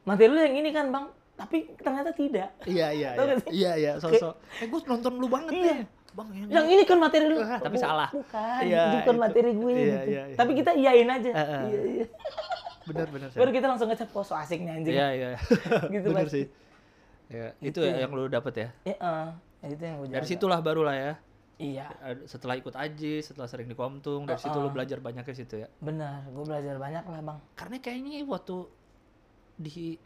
materi lu yang ini kan bang tapi ternyata tidak Iya iya iya. Iya iya sosok. Eh gue nonton lu banget Iya. nih. bang ini Yang ini kan materi lu. Ah, tapi salah. Bukan, Iya, itu bukan itu. materi gue Iya, gitu. iya, iya. Tapi kita iyain aja. Ah, ah. Iya, iya. bener bener Sel. Baru kita langsung ngecap kok so asiknya anjing. iya iya Gitu bener sih ya, itu Itu ya ya. yang lu dapet ya Iya, eh, itu yang gue dari situlah baru lah ya Iya, setelah ikut aji setelah sering di komtung dari situ lu belajar banyak ke situ ya benar. Gue belajar banyak lah bang. karena kayaknya waktu di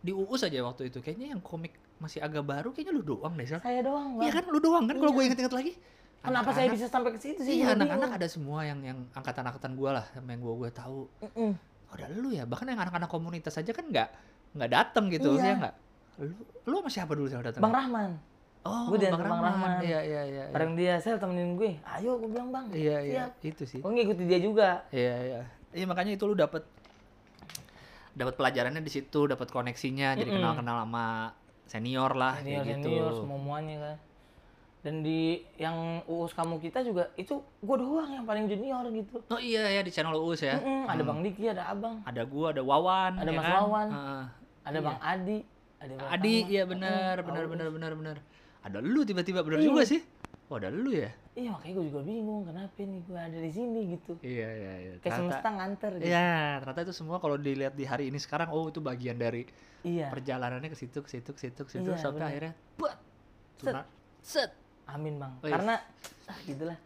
di UU saja waktu itu kayaknya yang komik masih agak baru kayaknya lu doang deh. Saya doang Iya bang. kan lu doang kan kalau gue inget-inget lagi Kenapa saya bisa sampai ke situ sih? iya anak-anak ada semua yang yang angkatan-angkatan gue lah sama yang gue gue tahu Mm-mm. oh, ada lu ya bahkan yang anak-anak komunitas aja kan nggak nggak datang gitu Iya. ya nggak lu lu sama siapa dulu sih datang Bang Rahman. Oh gua diantar Bang Rahman. iya iya iya iya. Bareng dia, saya temenin gue. Ayo, gue bilang bang. iya iya itu sih Gue ngikuti dia juga. Iya iya. Iya makanya itu lu dapat dapat pelajarannya di situ, dapat koneksinya, jadi Mm-mm. kenal-kenal sama senior lah Senior kayak gitu. senior semua muanya kan. Dan di yang uus kamu kita juga itu gue doang yang paling junior gitu. Oh iya ya di channel UUS ya. Mm-mm, Ada Bang Diki, ada Abang, Ada gua, ada Wawan, Ada ya Mas kan? Wawan. Heeh. ada Bang Adi, ada Bang Adi, iya benar, benar benar benar benar. Ada lu tiba-tiba benar Iya. juga sih. Oh, ada lu ya? Iya makanya gue juga bingung kenapa nih gue ada di sini gitu. Iya iya iya. Kayak Ternyata- semesta nganter gitu. Iya, ternyata itu semua kalau dilihat di hari ini sekarang oh itu bagian dari Iya. perjalanannya ke situ ke situ ke situ ke situ Iya, sampai benar. akhirnya buat Set. set. Amin bang. Wih. Karena ah, gitulah.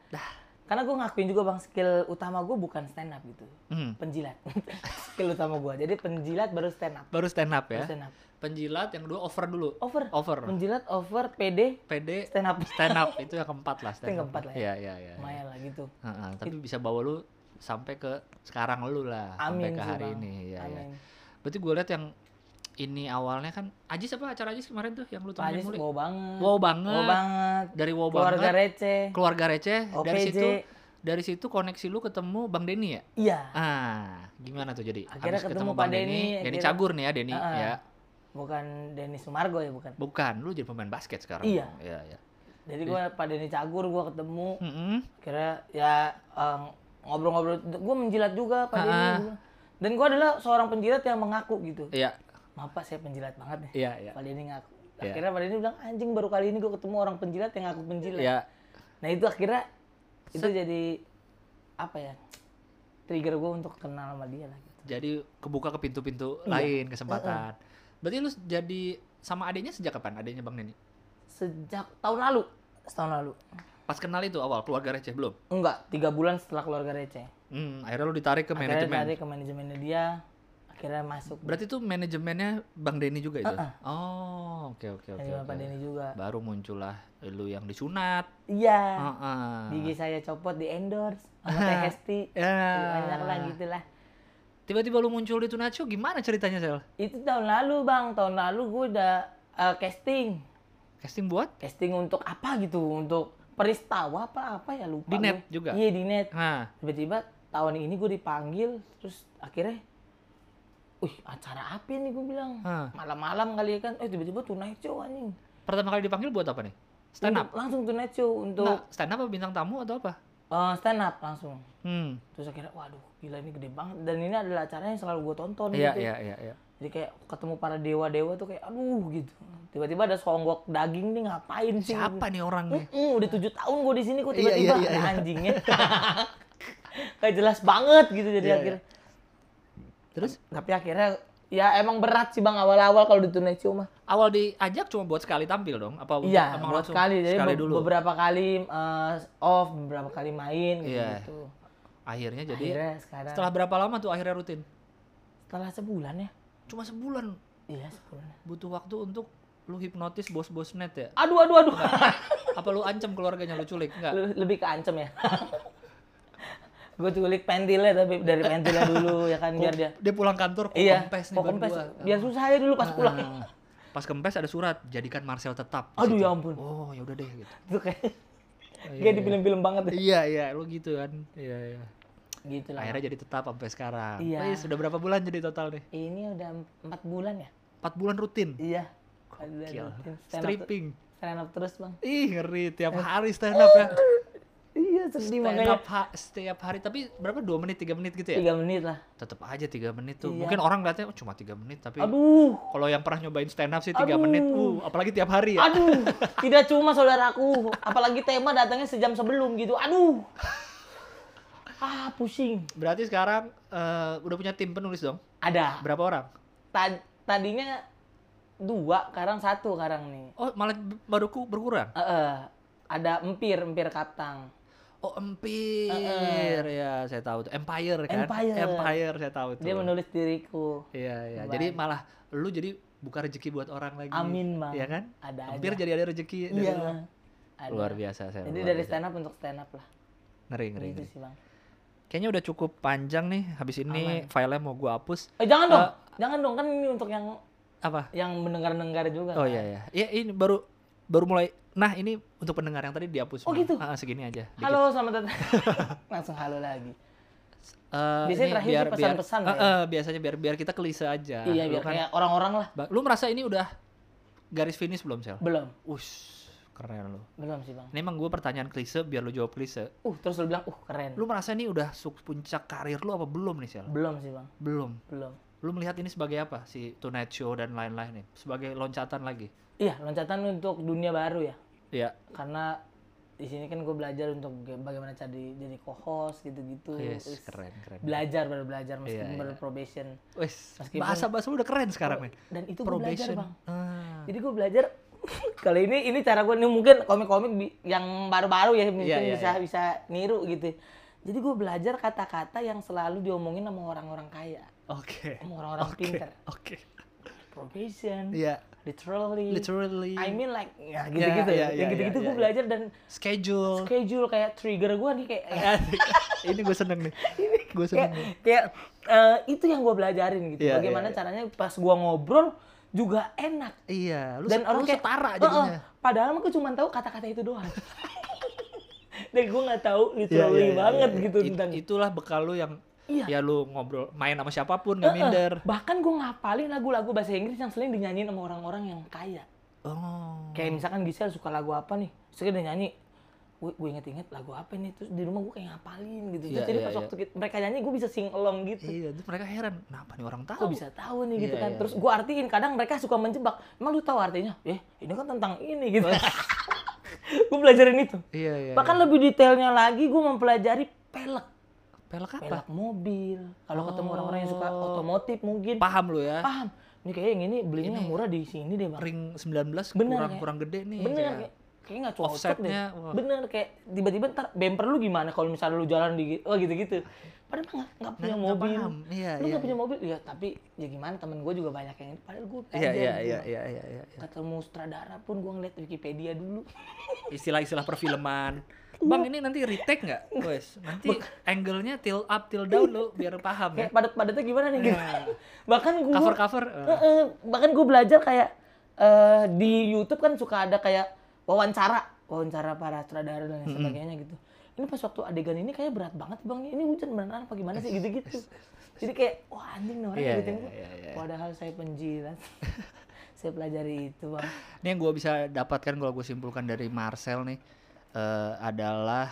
Karena gue ngakuin juga bang skill utama gue bukan stand up gitu. Hmm. Penjilat. skill utama gue. Jadi penjilat baru stand up. Baru stand up ya. Baru stand up. penjilat yang kedua over dulu Over. over Penjilat over PD PD stand up. stand up itu yang keempat lah stand yang keempat lah ya. iya iya iya Lumayan lah gitu. Heeh, tapi bisa bawa lu sampai ke sekarang lu lah sampai Amin ke sih, hari Bang. ini ya ya Amin. berarti gue lihat yang ini awalnya kan Ajis apa acara Ajis kemarin tuh yang lu temenin Ajis wow banget. wow banget Wow banget. dari wow Keluarga banget receh. keluarga receh dari situ dari situ koneksi lu ketemu Bang Denny ya Iya. ah gimana tuh jadi Akhirnya Habis ketemu Pak Bang Denny, Denny Cagur nih ya Denny ah. ya Bukan Denny Sumargo ya bukan. bukan lu jadi pemain basket sekarang Iya. iya iya Jadi gue pada Denny Cagur gue ketemu. Mm-mm. Kira ya eh, ngobrol-ngobrol. Gue menjilat juga Pak Denny. gua. Dan gue adalah seorang penjilat yang mengaku gitu. iya Maaf Pak saya penjilat banget nih. iya iya Pak Denny ngaku. Iya. Akhirnya Pak Denny bilang anjing baru kali ini gue ketemu orang penjilat yang ngaku penjilat. iya Nah itu akhirnya itu jadi apa ya trigger gue untuk kenal sama dia lah gitu. jadi kebuka ke pintu-pintu Iya. lain kesempatan. Berarti lu jadi sama adiknya sejak kapan? Adiknya Bang Neni? Sejak tahun lalu, setahun lalu. Pas kenal itu awal keluarga receh belum? Enggak, tiga bulan setelah keluarga receh. Hmm, akhirnya lu ditarik ke Akhirnya manajemen. dari ke manajemennya dia, akhirnya masuk. Berarti itu manajemennya Bang Denny juga itu? Uh-uh. Oh, oke oke oke. Oke. Denny juga. Baru muncullah lu yang disunat. Iya. Heeh. Gigi saya copot di endorse sama Teh Hesti. Ya. Banyak lah gitu lah. Tiba-tiba lu muncul di Show, gimana ceritanya, Sel? Itu tahun lalu bang, tahun lalu gue udah eh, casting. Casting buat? Casting untuk apa gitu, untuk peristawa apa apa ya lupa. Di gue. net juga? Iya di net. Nah, tiba-tiba tahun ini gue dipanggil terus akhirnya wih acara apa nih gue bilang malam-malam kali ya kan eh tiba-tiba tonight show anjing pertama kali dipanggil buat apa nih? Stand up? Untuk- langsung tonight show untuk Nggak, stand up apa bintang tamu atau apa? eh, stand up langsung Hmm. terus akhirnya waduh gila ini gede banget dan ini adalah acara yang selalu gue tonton Iya, gitu iya, iya, iya. jadi kayak ketemu para dewa-dewa tuh kayak aduh gitu tiba-tiba ada songgok daging nih ngapain sih Siapa nih orangnya? Mm, udah tujuh tahun gue di sini kok Iya, tiba-tiba iya, iya, ada iya. anjingnya kayak jelas banget gitu jadi Iya, iya. akhirnya Terus tapi akhirnya ya emang berat sih bang awal-awal kalau di Tonight Show mah awal diajak cuma buat sekali tampil dong? Apa iya emang buat langsung sekali jadi sekali be- dulu? beberapa kali eh, off beberapa kali main gitu, Iya. gitu. Akhirnya jadi akhirnya sekarang setelah berapa lama tuh akhirnya rutin? setelah sebulan ya Cuma sebulan iya sebulan butuh waktu untuk lu hipnotis bos-bos net ya? aduh aduh aduh Apa lu ancam keluarganya lu culik? Enggak. Le- lebih ke ancam ya gue culik pentilnya tapi dari pentilnya dulu ya kan biar dia Dia pulang kantor kok iya kempes nih kok kempes gua. biar susah aja dulu pas pulang Ah. Pas kempes ada surat jadikan Marcel tetap. di aduh situ. ya ampun Oh, ya udah deh gitu. itu kayak Oh, iya, kayak di iya. film-film banget deh. Iya, iya, lu gitu kan. Iya, iya. gitu lah Akhirnya jadi tetap sampai sekarang. Iya. Sudah berapa bulan jadi total nih? ini udah empat bulan ya 4 bulan rutin. iya Gokil. Stripping. stand up terus bang Ih, ngeri tiap hari stand up ya. sedih makanya up ha- setiap hari. Tapi berapa? Dua menit tiga menit gitu ya? Tiga menit lah. Tetap aja tiga menit tuh. Iya. mungkin orang lihatnya oh, cuma tiga menit tapi aduh. kalau yang pernah nyobain stand up sih tiga Aduh. menit. Uh apalagi tiap hari ya. Aduh. Tidak cuma saudaraku apalagi tema datangnya sejam sebelum gitu. Aduh. Ah pusing. Berarti sekarang eh, udah punya tim penulis dong? Ada. Berapa orang? Ta- tadinya dua sekarang satu sekarang nih. Oh malah b- baru ku berkurang? Eh, eh, ada empir empir kaptang oh empire ya saya tahu tuh. Empire kan? Empire. empire saya tahu tuh. Dia menulis diriku. Iya iya. Jadi malah lu jadi buka rezeki buat orang lagi. Amin, Bang. iya kan? Ada hampir aja. jadi ada rezeki iya. ada. luar biasa saya jadi dari biasa. stand up untuk stand up lah. Ngeri ngeri, gitu ngeri. sih bang. Kayaknya udah cukup panjang nih. Habis ini filenya mau gua hapus. Eh jangan dong. Eh, jangan dong. Kan ini untuk yang apa? yang mendengar dengar juga oh kan? iya iya. Ya ini baru baru mulai nah ini untuk pendengar yang tadi dihapus Oh, gitu? Ah, segini aja. Dikit. halo selamat datang. Langsung halo lagi. Eh, Biasanya terakhir pesan-pesan biar, ya. Eh, eh, biasanya biar biar kita kelise aja. Iya Lu biar kan- kayak orang-orang lah. Lu merasa ini udah garis finish belum sel? Belum. Ush, keren lu. Belum sih bang. Ini emang gue pertanyaan klise biar lu jawab klise. Uh terus lu bilang uh keren. Lu merasa ini udah puncak karir lu apa belum nih sel? Belum sih bang. Belum. Belum. Lu melihat ini sebagai apa? Si Tonight Show dan lain-lain nih. Sebagai loncatan lagi? Iya loncatan untuk dunia baru ya ya karena di sini kan gue belajar untuk bagaimana jadi jadi co-host gitu-gitu. Yes Terus keren keren. belajar baru belajar meskipun Iya, iya. baru probation. Wes, bahasa bahasa udah keren sekarang nih dan itu gue belajar probation. Bang. Ah. jadi gue belajar kalau ini ini cara gue ini mungkin komik-komik yang baru-baru ya mungkin Iya, iya, bisa iya. bisa niru gitu. Jadi gue belajar kata-kata yang selalu diomongin sama orang-orang kaya. Oke. Sama orang-orang oke pintar oke probation Iya, literally. Literally. I mean like ya gitu-gitu iya, ya, iya, yang gitu-gitu iya, gue iya. belajar dan schedule. schedule kayak trigger gue nih kayak ini gue seneng nih. Gue seneng kayak, nih. kayak eh, itu yang gue belajarin gitu. Iya, bagaimana iya, iya. caranya pas gue ngobrol juga enak. Iya lu dan orang kayak setara "Heeh, jadinya. padahal mah gue cuma tahu kata-kata itu doang. Dan gue nggak tahu Iya, literally iya, iya, banget iya. gitu It- tentang itulah bekal lu yang Iya. ya lu ngobrol main sama siapa pun nggak Heeh, minder. Bahkan gue ngapalin lagu-lagu bahasa Inggris yang sering dinyanyiin sama orang-orang yang kaya. Oh. Kayak misalkan Gisel suka lagu apa nih? Terus dia nyanyi gue gue inget-inget lagu apa nih? Terus di rumah gue kayak ngapalin gitu. Iya, jadi iya, pas iya. waktu kita- mereka nyanyi gue bisa sing along gitu. Iya terus mereka heran kenapa nih orang tahu? kok bisa tahu nih gitu Iya, kan? iya, terus gue artiin kadang mereka suka menjebak emang lu tahu artinya? Eh ini kan tentang ini gitu. Gue belajarin itu. Iya iya bahkan lebih detailnya lagi gue mempelajari pelek pelek apa? Pelek mobil. Kalau ketemu orang-orang yang suka Oh. otomotif mungkin. Paham lu ya? Paham. Ini kayaknya yang ini belinya yang murah di sini deh bang. ring 19 Bener, kurang kayak- kurang gede nih bener kayak. kayak kayaknya nggak cocok Offsetnya, deh wah. bener kayak tiba-tiba ntar bumper lu gimana kalau misalnya lu jalan di oh gitu-gitu. Padahal mah nggak- nggak punya nggak mobil. paham. Iya, lu iya, nggak punya mobil? Ya tapi ya gimana temen gue juga banyak yang ini. Padahal gue iya iya gitu. iya iya iya iya iya. ketemu sutradara pun gue ngeliat Wikipedia dulu. Istilah-istilah perfilman Bang ini nanti retake nggak? Wes, nanti angle-nya till up till down lo biar paham ya. kayak padat-padatnya gimana nih gitu. bahkan gue Cover-cover. eh. bahkan gue belajar kayak eh, di YouTube kan suka ada kayak wawancara wawancara para sutradara dan lain sebagainya gitu ini pas waktu adegan ini kayak berat banget bang ini hujan beneran apa gimana sih gitu-gitu jadi kayak wah anjing nih orang Iya, gitu iya, iya, iya. padahal saya penjilat saya pelajari itu bang Ini yang gue bisa dapatkan kalau gue simpulkan dari Marcel nih eh, adalah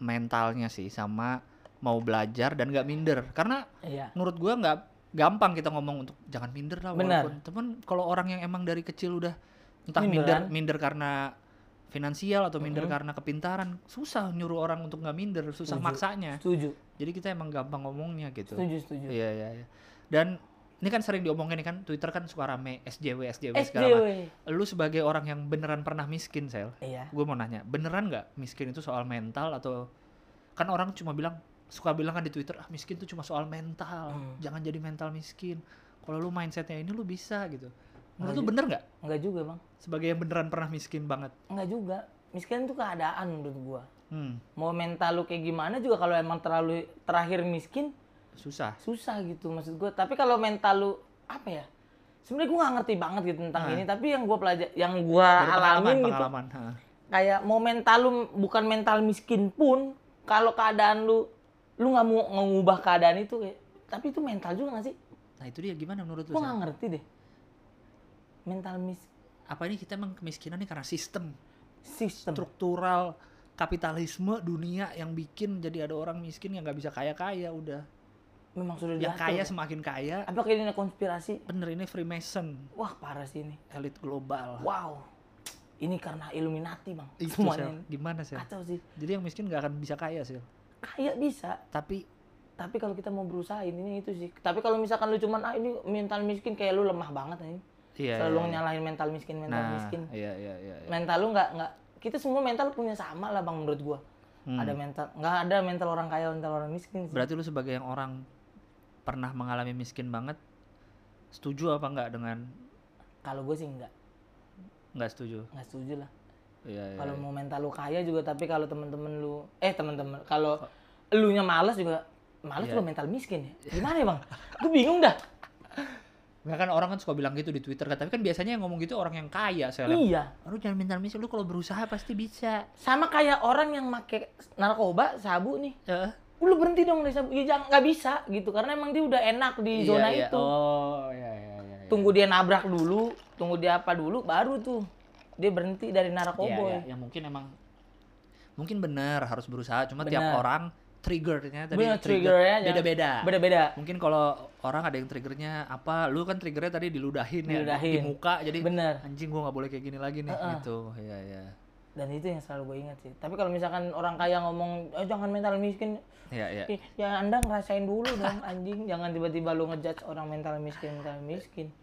mentalnya sih sama mau belajar dan nggak minder. Karena iya. menurut gua nggak gampang kita ngomong untuk jangan minder lah Benar. walaupun. Temen kalau orang yang emang dari kecil udah entah minder. Minderan. minder karena finansial atau minder karena kepintaran susah nyuruh orang untuk nggak minder susah Setuju. maksanya. Setuju. Jadi kita emang gampang ngomongnya gitu. Setuju setuju. Iya iya iya. Dan ini kan sering diomongin kan Twitter kan suka rame SJW SJW SJW segala macam. lu sebagai orang yang beneran pernah miskin sel iya. gue mau nanya beneran nggak miskin itu soal mental atau kan orang cuma bilang suka bilang kan di Twitter ah miskin itu cuma soal mental Hmm. jangan jadi mental miskin. Kalau lu mindsetnya ini lu bisa gitu. Menurut lu bener nggak? enggak juga bang. Sebagai yang beneran pernah miskin banget. Enggak juga. Miskin itu keadaan menurut gua. Hmm, mau mental lu kayak gimana juga kalau emang terlalu terakhir miskin susah. Susah gitu maksud gue tapi kalau mental lu apa ya? Sebenarnya gue nggak ngerti banget gitu tentang Ah. ini tapi yang gue pelajari yang gue pengalaman alamin gitu pengalaman ha. kayak mau mental lu bukan mental miskin pun kalau keadaan lu lu nggak mau ngubah keadaan itu kayak tapi itu mental juga gak sih? Nah itu dia. Gimana menurut lu gue nggak ngerti deh. Mental mis apa ini kita emang kemiskinan nih karena sistem? Sistem. Struktural kapitalisme dunia yang bikin jadi ada orang miskin yang nggak bisa kaya kaya udah Memang sudah yang diatur. kaya semakin kaya Apa kayak ini konspirasi? bener ini Freemason Wah, parah sih ini. elit global Wow. Ini karena Illuminati, Bang. Itu, Semuanya. Sel. gimana sih Kacau sih. jadi yang miskin nggak akan bisa kaya sih Kayak bisa, tapi tapi kalau kita mau berusaha ini itu sih. Tapi kalau misalkan lu cuman ah ini mental miskin kayak lu lemah banget ini. iya Selalu iya, iya. nyalahin mental miskin, mental nah miskin. iya iya iya iya. Mental lu nggak nggak kita semua mental punya sama lah Bang menurut gua. Hmm. Ada mental nggak ada mental orang kaya, mental orang miskin sih. berarti lu sebagai yang orang pernah mengalami miskin banget setuju apa nggak dengan Kalau gue sih nggak, nggak setuju nggak setuju lah. iya iya Kalau mau mental lu kaya juga, tapi kalau temen-temen lu, eh temen-temen, kalau elunya malas juga, malas Iya. lu mental miskin ya. Gimana ya bang? Gue bingung dah. Nggak kan orang kan suka bilang gitu di Twitter kan, tapi kan biasanya yang ngomong gitu orang yang kaya saya Iya. Lu jangan mental miskin, lu kalau berusaha pasti bisa. Sama kayak orang yang make narkoba, sabu nih. Heeh. Lu berhenti dong dari sabu. Ya jangan nggak bisa gitu, karena emang dia udah enak di zona Iya, iya. itu. Oh, iya iya iya. iya. Tunggu dia nabrak dulu, tunggu dia apa dulu, baru tuh dia berhenti dari Iya, narkoboy. iya. yang mungkin emang mungkin benar harus berusaha, cuma Benar. tiap orang triggernya tadi Bener, trigger beda-beda. Beda-beda. Mungkin kalau orang ada yang triggernya apa, lu kan triggernya tadi diludahin, ya, di Diludahin. muka, jadi Bener. anjing gua nggak boleh kayak gini lagi nih, Heeh. gitu. Iya iya. Dan itu yang selalu gue ingat sih. Tapi kalau misalkan orang kaya ngomong, eh, jangan mental miskin, Iya iya. Ih, Ya anda ngerasain dulu dong anjing, jangan tiba-tiba lu ngejudge orang mental miskin mental miskin.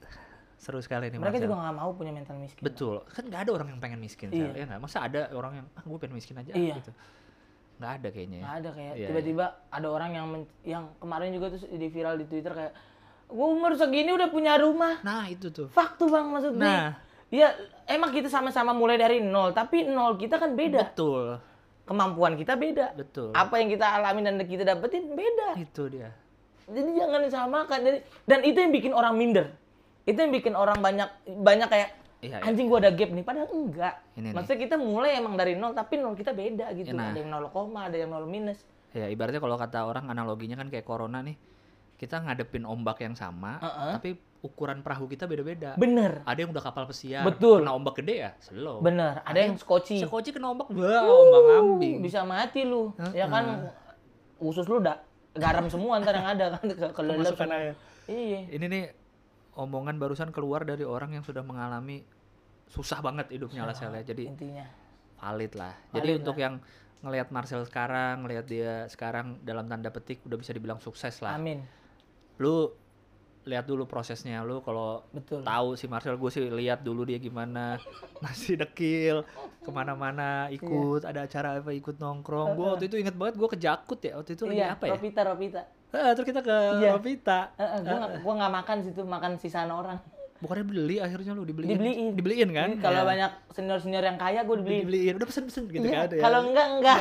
Seru sekali nih Mereka Marcel. juga nggak mau punya mental miskin. Betul, kan nggak ada orang yang pengen miskin, Iya. Sel, ya nggak? Masa ada orang yang, ah gue pengen miskin aja, Iya. gitu. Nggak ada kayaknya ya. Nggak ada kayak Iya, tiba-tiba ada orang yang yang kemarin juga tuh di viral di Twitter kayak gua umur segini udah punya rumah. Nah itu tuh. Fuck tuh bang maksudnya. Nah. Ya emang kita sama-sama mulai dari nol, tapi nol kita kan beda. Betul, Kemampuan kita beda. betul. Apa yang kita alami dan kita dapetin beda. Itu dia. Jadi jangan disamakan. Jadi, dan itu yang bikin orang minder. Itu yang bikin orang banyak banyak kayak Iya, iya. anjing gua ada gap nih. Padahal enggak. Ini nih. Maksudnya kita mulai emang dari nol, tapi nol kita beda gitu. Nah. Ada yang nol koma, ada yang nol minus. Ya ibaratnya kalau kata orang analoginya kan kayak corona nih, kita ngadepin ombak yang sama, Heeh. tapi ukuran perahu kita beda-beda. Bener, Ada yang udah kapal pesiar, Betul. kena ombak gede ya, slow. bener. Ada yang skoci. Sekoci kena ombak, wah ombak ambing. Bisa mati lu. Ya kan usus lu udah garam semua ntar yang ada kan ke kelelep semua. aja. Iya. Ini nih omongan barusan keluar dari orang yang sudah mengalami susah banget hidupnya lah Sel, ya. Jadi Intinya. valid lah. Jadi Valid untuk yang ngelihat Marcel sekarang, ngelihat dia sekarang dalam tanda petik udah bisa dibilang sukses lah. Amin. Lu lihat dulu prosesnya. Lu kalau tahu si Marcel gue sih lihat dulu dia gimana. Masih dekil ke mana-mana ikut ada acara apa ikut nongkrong. Gue waktu itu inget banget gue ke Jakut ya waktu itu lagi Iya, apa ya? Ropita, Ropita. Eh, terus kita ke Iya. Ropita. Gua nggak gua nggak makan situ, makan sisaan orang. bukannya beli akhirnya lu dibeliin? Dibeliin. dibeliin kan? Jadi kalau Ya. banyak senior-senior yang kaya gue dibeliin. dibeliin. Udah pesen-pesen gitu Iya, kan? Ya Kalau enggak. Enggak.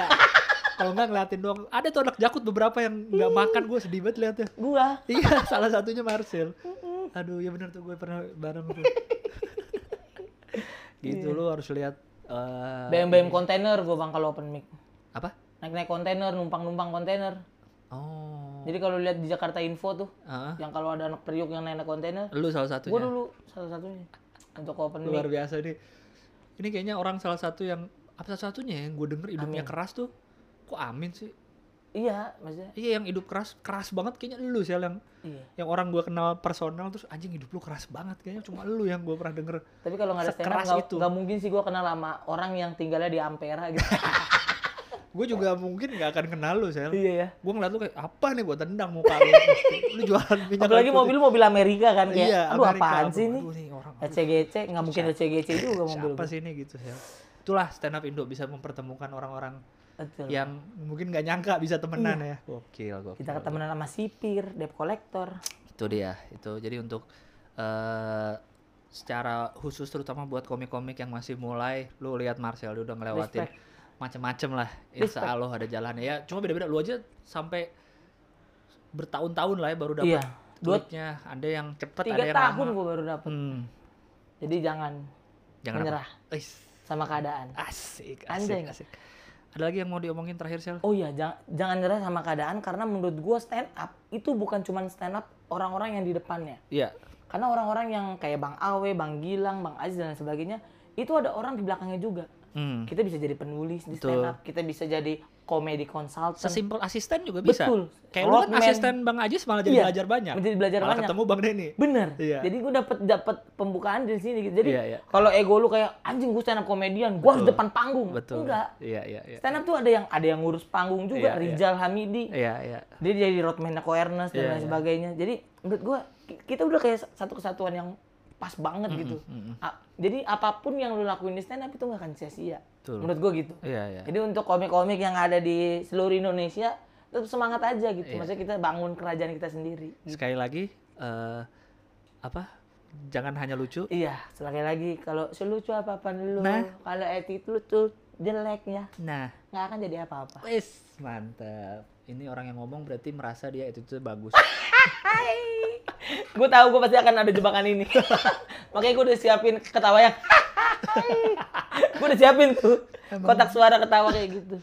Kalau enggak ngeliatin doang. Ada tuh anak Jakut beberapa yang nggak makan. Gue sedih banget liatnya. Gua. Iya salah satunya Marcel. Aduh ya benar tuh gue pernah bareng tuh. Gitu lu harus lihat eh, BM-BM kontainer gua bang kalau open mic. apa? Naik-naik kontainer, numpang-numpang kontainer. oh. Jadi kalau lihat di Jakarta Info tuh, Heeh. yang kalau ada anak periuk yang naik-naik kontainer, lu salah gua satunya dulu salah satunya untuk open mic. luar biasa nih. Ini kayaknya orang salah satu yang apa satu-satunya yang gue denger hidupnya Amin. keras tuh kok amin sih Iya, maksudnya. iya yang hidup keras keras banget kayaknya lu sih yang Iya. yang orang gue kenal personal terus anjing hidup lu keras banget kayaknya cuma lu yang gue pernah denger Tapi kalau nggak ada stand up, itu. nggak mungkin sih gua kenal sama orang yang tinggalnya di Ampera gitu. gue juga mungkin nggak akan kenal lu sel iya ya. gue ngeliat lu kayak apa nih gue tendang muka lu lu jualan minyak Apalagi mobil mobil Amerika kan kayak, iya aduh Amerika. apaan sih ini? aduh nih orang ECGC nggak mungkin ECGC juga mobil. siapa sih ini gitu sel itulah stand up Indo bisa mempertemukan orang-orang Betul. yang mungkin nggak nyangka bisa temenan ya gokil gokil Kita ketemuan sama sipir, debt collector. itu dia itu jadi untuk eh secara khusus terutama buat komik-komik yang masih mulai lu lihat Marcel dia udah ngelewatin macem-macem lah insya Respect. Allah ada jalannya ya cuma beda-beda lu aja sampai bertahun-tahun lah ya baru dapat Iya. Duitnya ada yang cepet ada tiga yang tahun lama gua baru dapet. hmm. Jadi jangan jangan menyerah sama keadaan. asik asik Anjing. asik ada lagi yang mau diomongin terakhir sel Oh iya, jangan jangan nyerah sama keadaan karena menurut gua stand up itu bukan cuma stand up orang-orang yang di depannya. iya Karena orang-orang yang kayak Bang Awe, Bang Gilang, Bang Aziz dan sebagainya, itu ada orang di belakangnya juga. Hmm. kita bisa jadi penulis di stand up kita bisa jadi komedi konsultan Sesimpel asisten juga bisa. Betul. Kayak lu kan asisten Bang Ajis malah jadi Iya, belajar banyak. menjadi belajar malah banyak. ketemu Bang Denny. bener Iya. jadi gue dapet dapet pembukaan dari sini gitu jadi Iya, iya. kalau ego lu kayak anjing gue stand up komedian gue harus depan panggung Betul. enggak Iya, iya, iya. stand up tuh ada yang ada yang ngurus panggung juga Iya, iya. Rizal Hamidi Iya, iya. dia jadi roadman Ko Ernest dan Iya, lain iya. sebagainya jadi menurut gue kita udah kayak satu kesatuan yang pas banget gitu A- jadi apa pun yang lu lakuin di stand up itu nggak akan sia-sia Betul. menurut gue gitu Iya, iya. jadi untuk komik-komik yang ada di seluruh Indonesia tetap semangat aja gitu Iya. maksudnya kita bangun kerajaan kita sendiri gitu. Sekali lagi eh apa? Jangan hanya lucu. iya sekali lagi kalau selucu apa pun lu Nah. kalau attitude lu tuh jelek ya Nah, nggak akan jadi apa-apa wis mantap. Ini orang yang ngomong berarti merasa dia itu tuh bagus. gue tahu gue pasti akan ada jebakan ini. Makanya gue udah siapin ketawa yang gue udah siapin tuh. Kotak suara ketawa kayak gitu.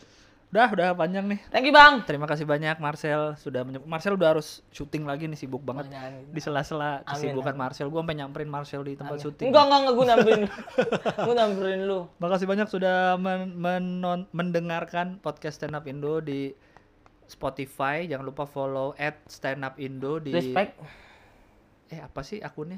Udah, udah panjang nih. thank you bang. Terima kasih banyak Marcel. Sudah menye- Marcel udah harus syuting lagi nih sibuk banget. jangan gitu. Di sela-sela Amin, kesibukan Marcel, gua sampai nyamperin Marcel di tempat syuting. enggak enggak enggak. Gue nyamperin gue nyamperin lu. Makasih banyak sudah men- menon- mendengarkan podcast Stand Up Indo di Spotify. Jangan lupa follow at Stand Up Indo di respect eh apa sih akunnya?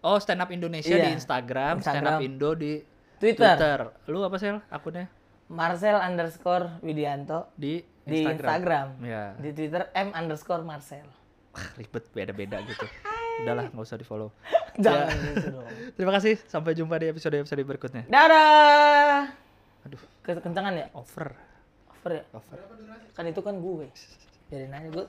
Oh, Stand Up Indonesia Iya. di Instagram, Stand Up Instagram. Indo di Twitter. Lu apa sih akunnya? Marcel underscore Widianto Di di Instagram. Instagram, Ya. di Twitter M underscore Marcel Wah, ribet beda-beda gitu. Udahlah, nggak usah di-follow. jangan gitu dong Terima kasih. Sampai jumpa di episode-episode berikutnya. dadah Aduh, kekencangan ya over. Over ya Over. kan itu kan gue biarin aja gue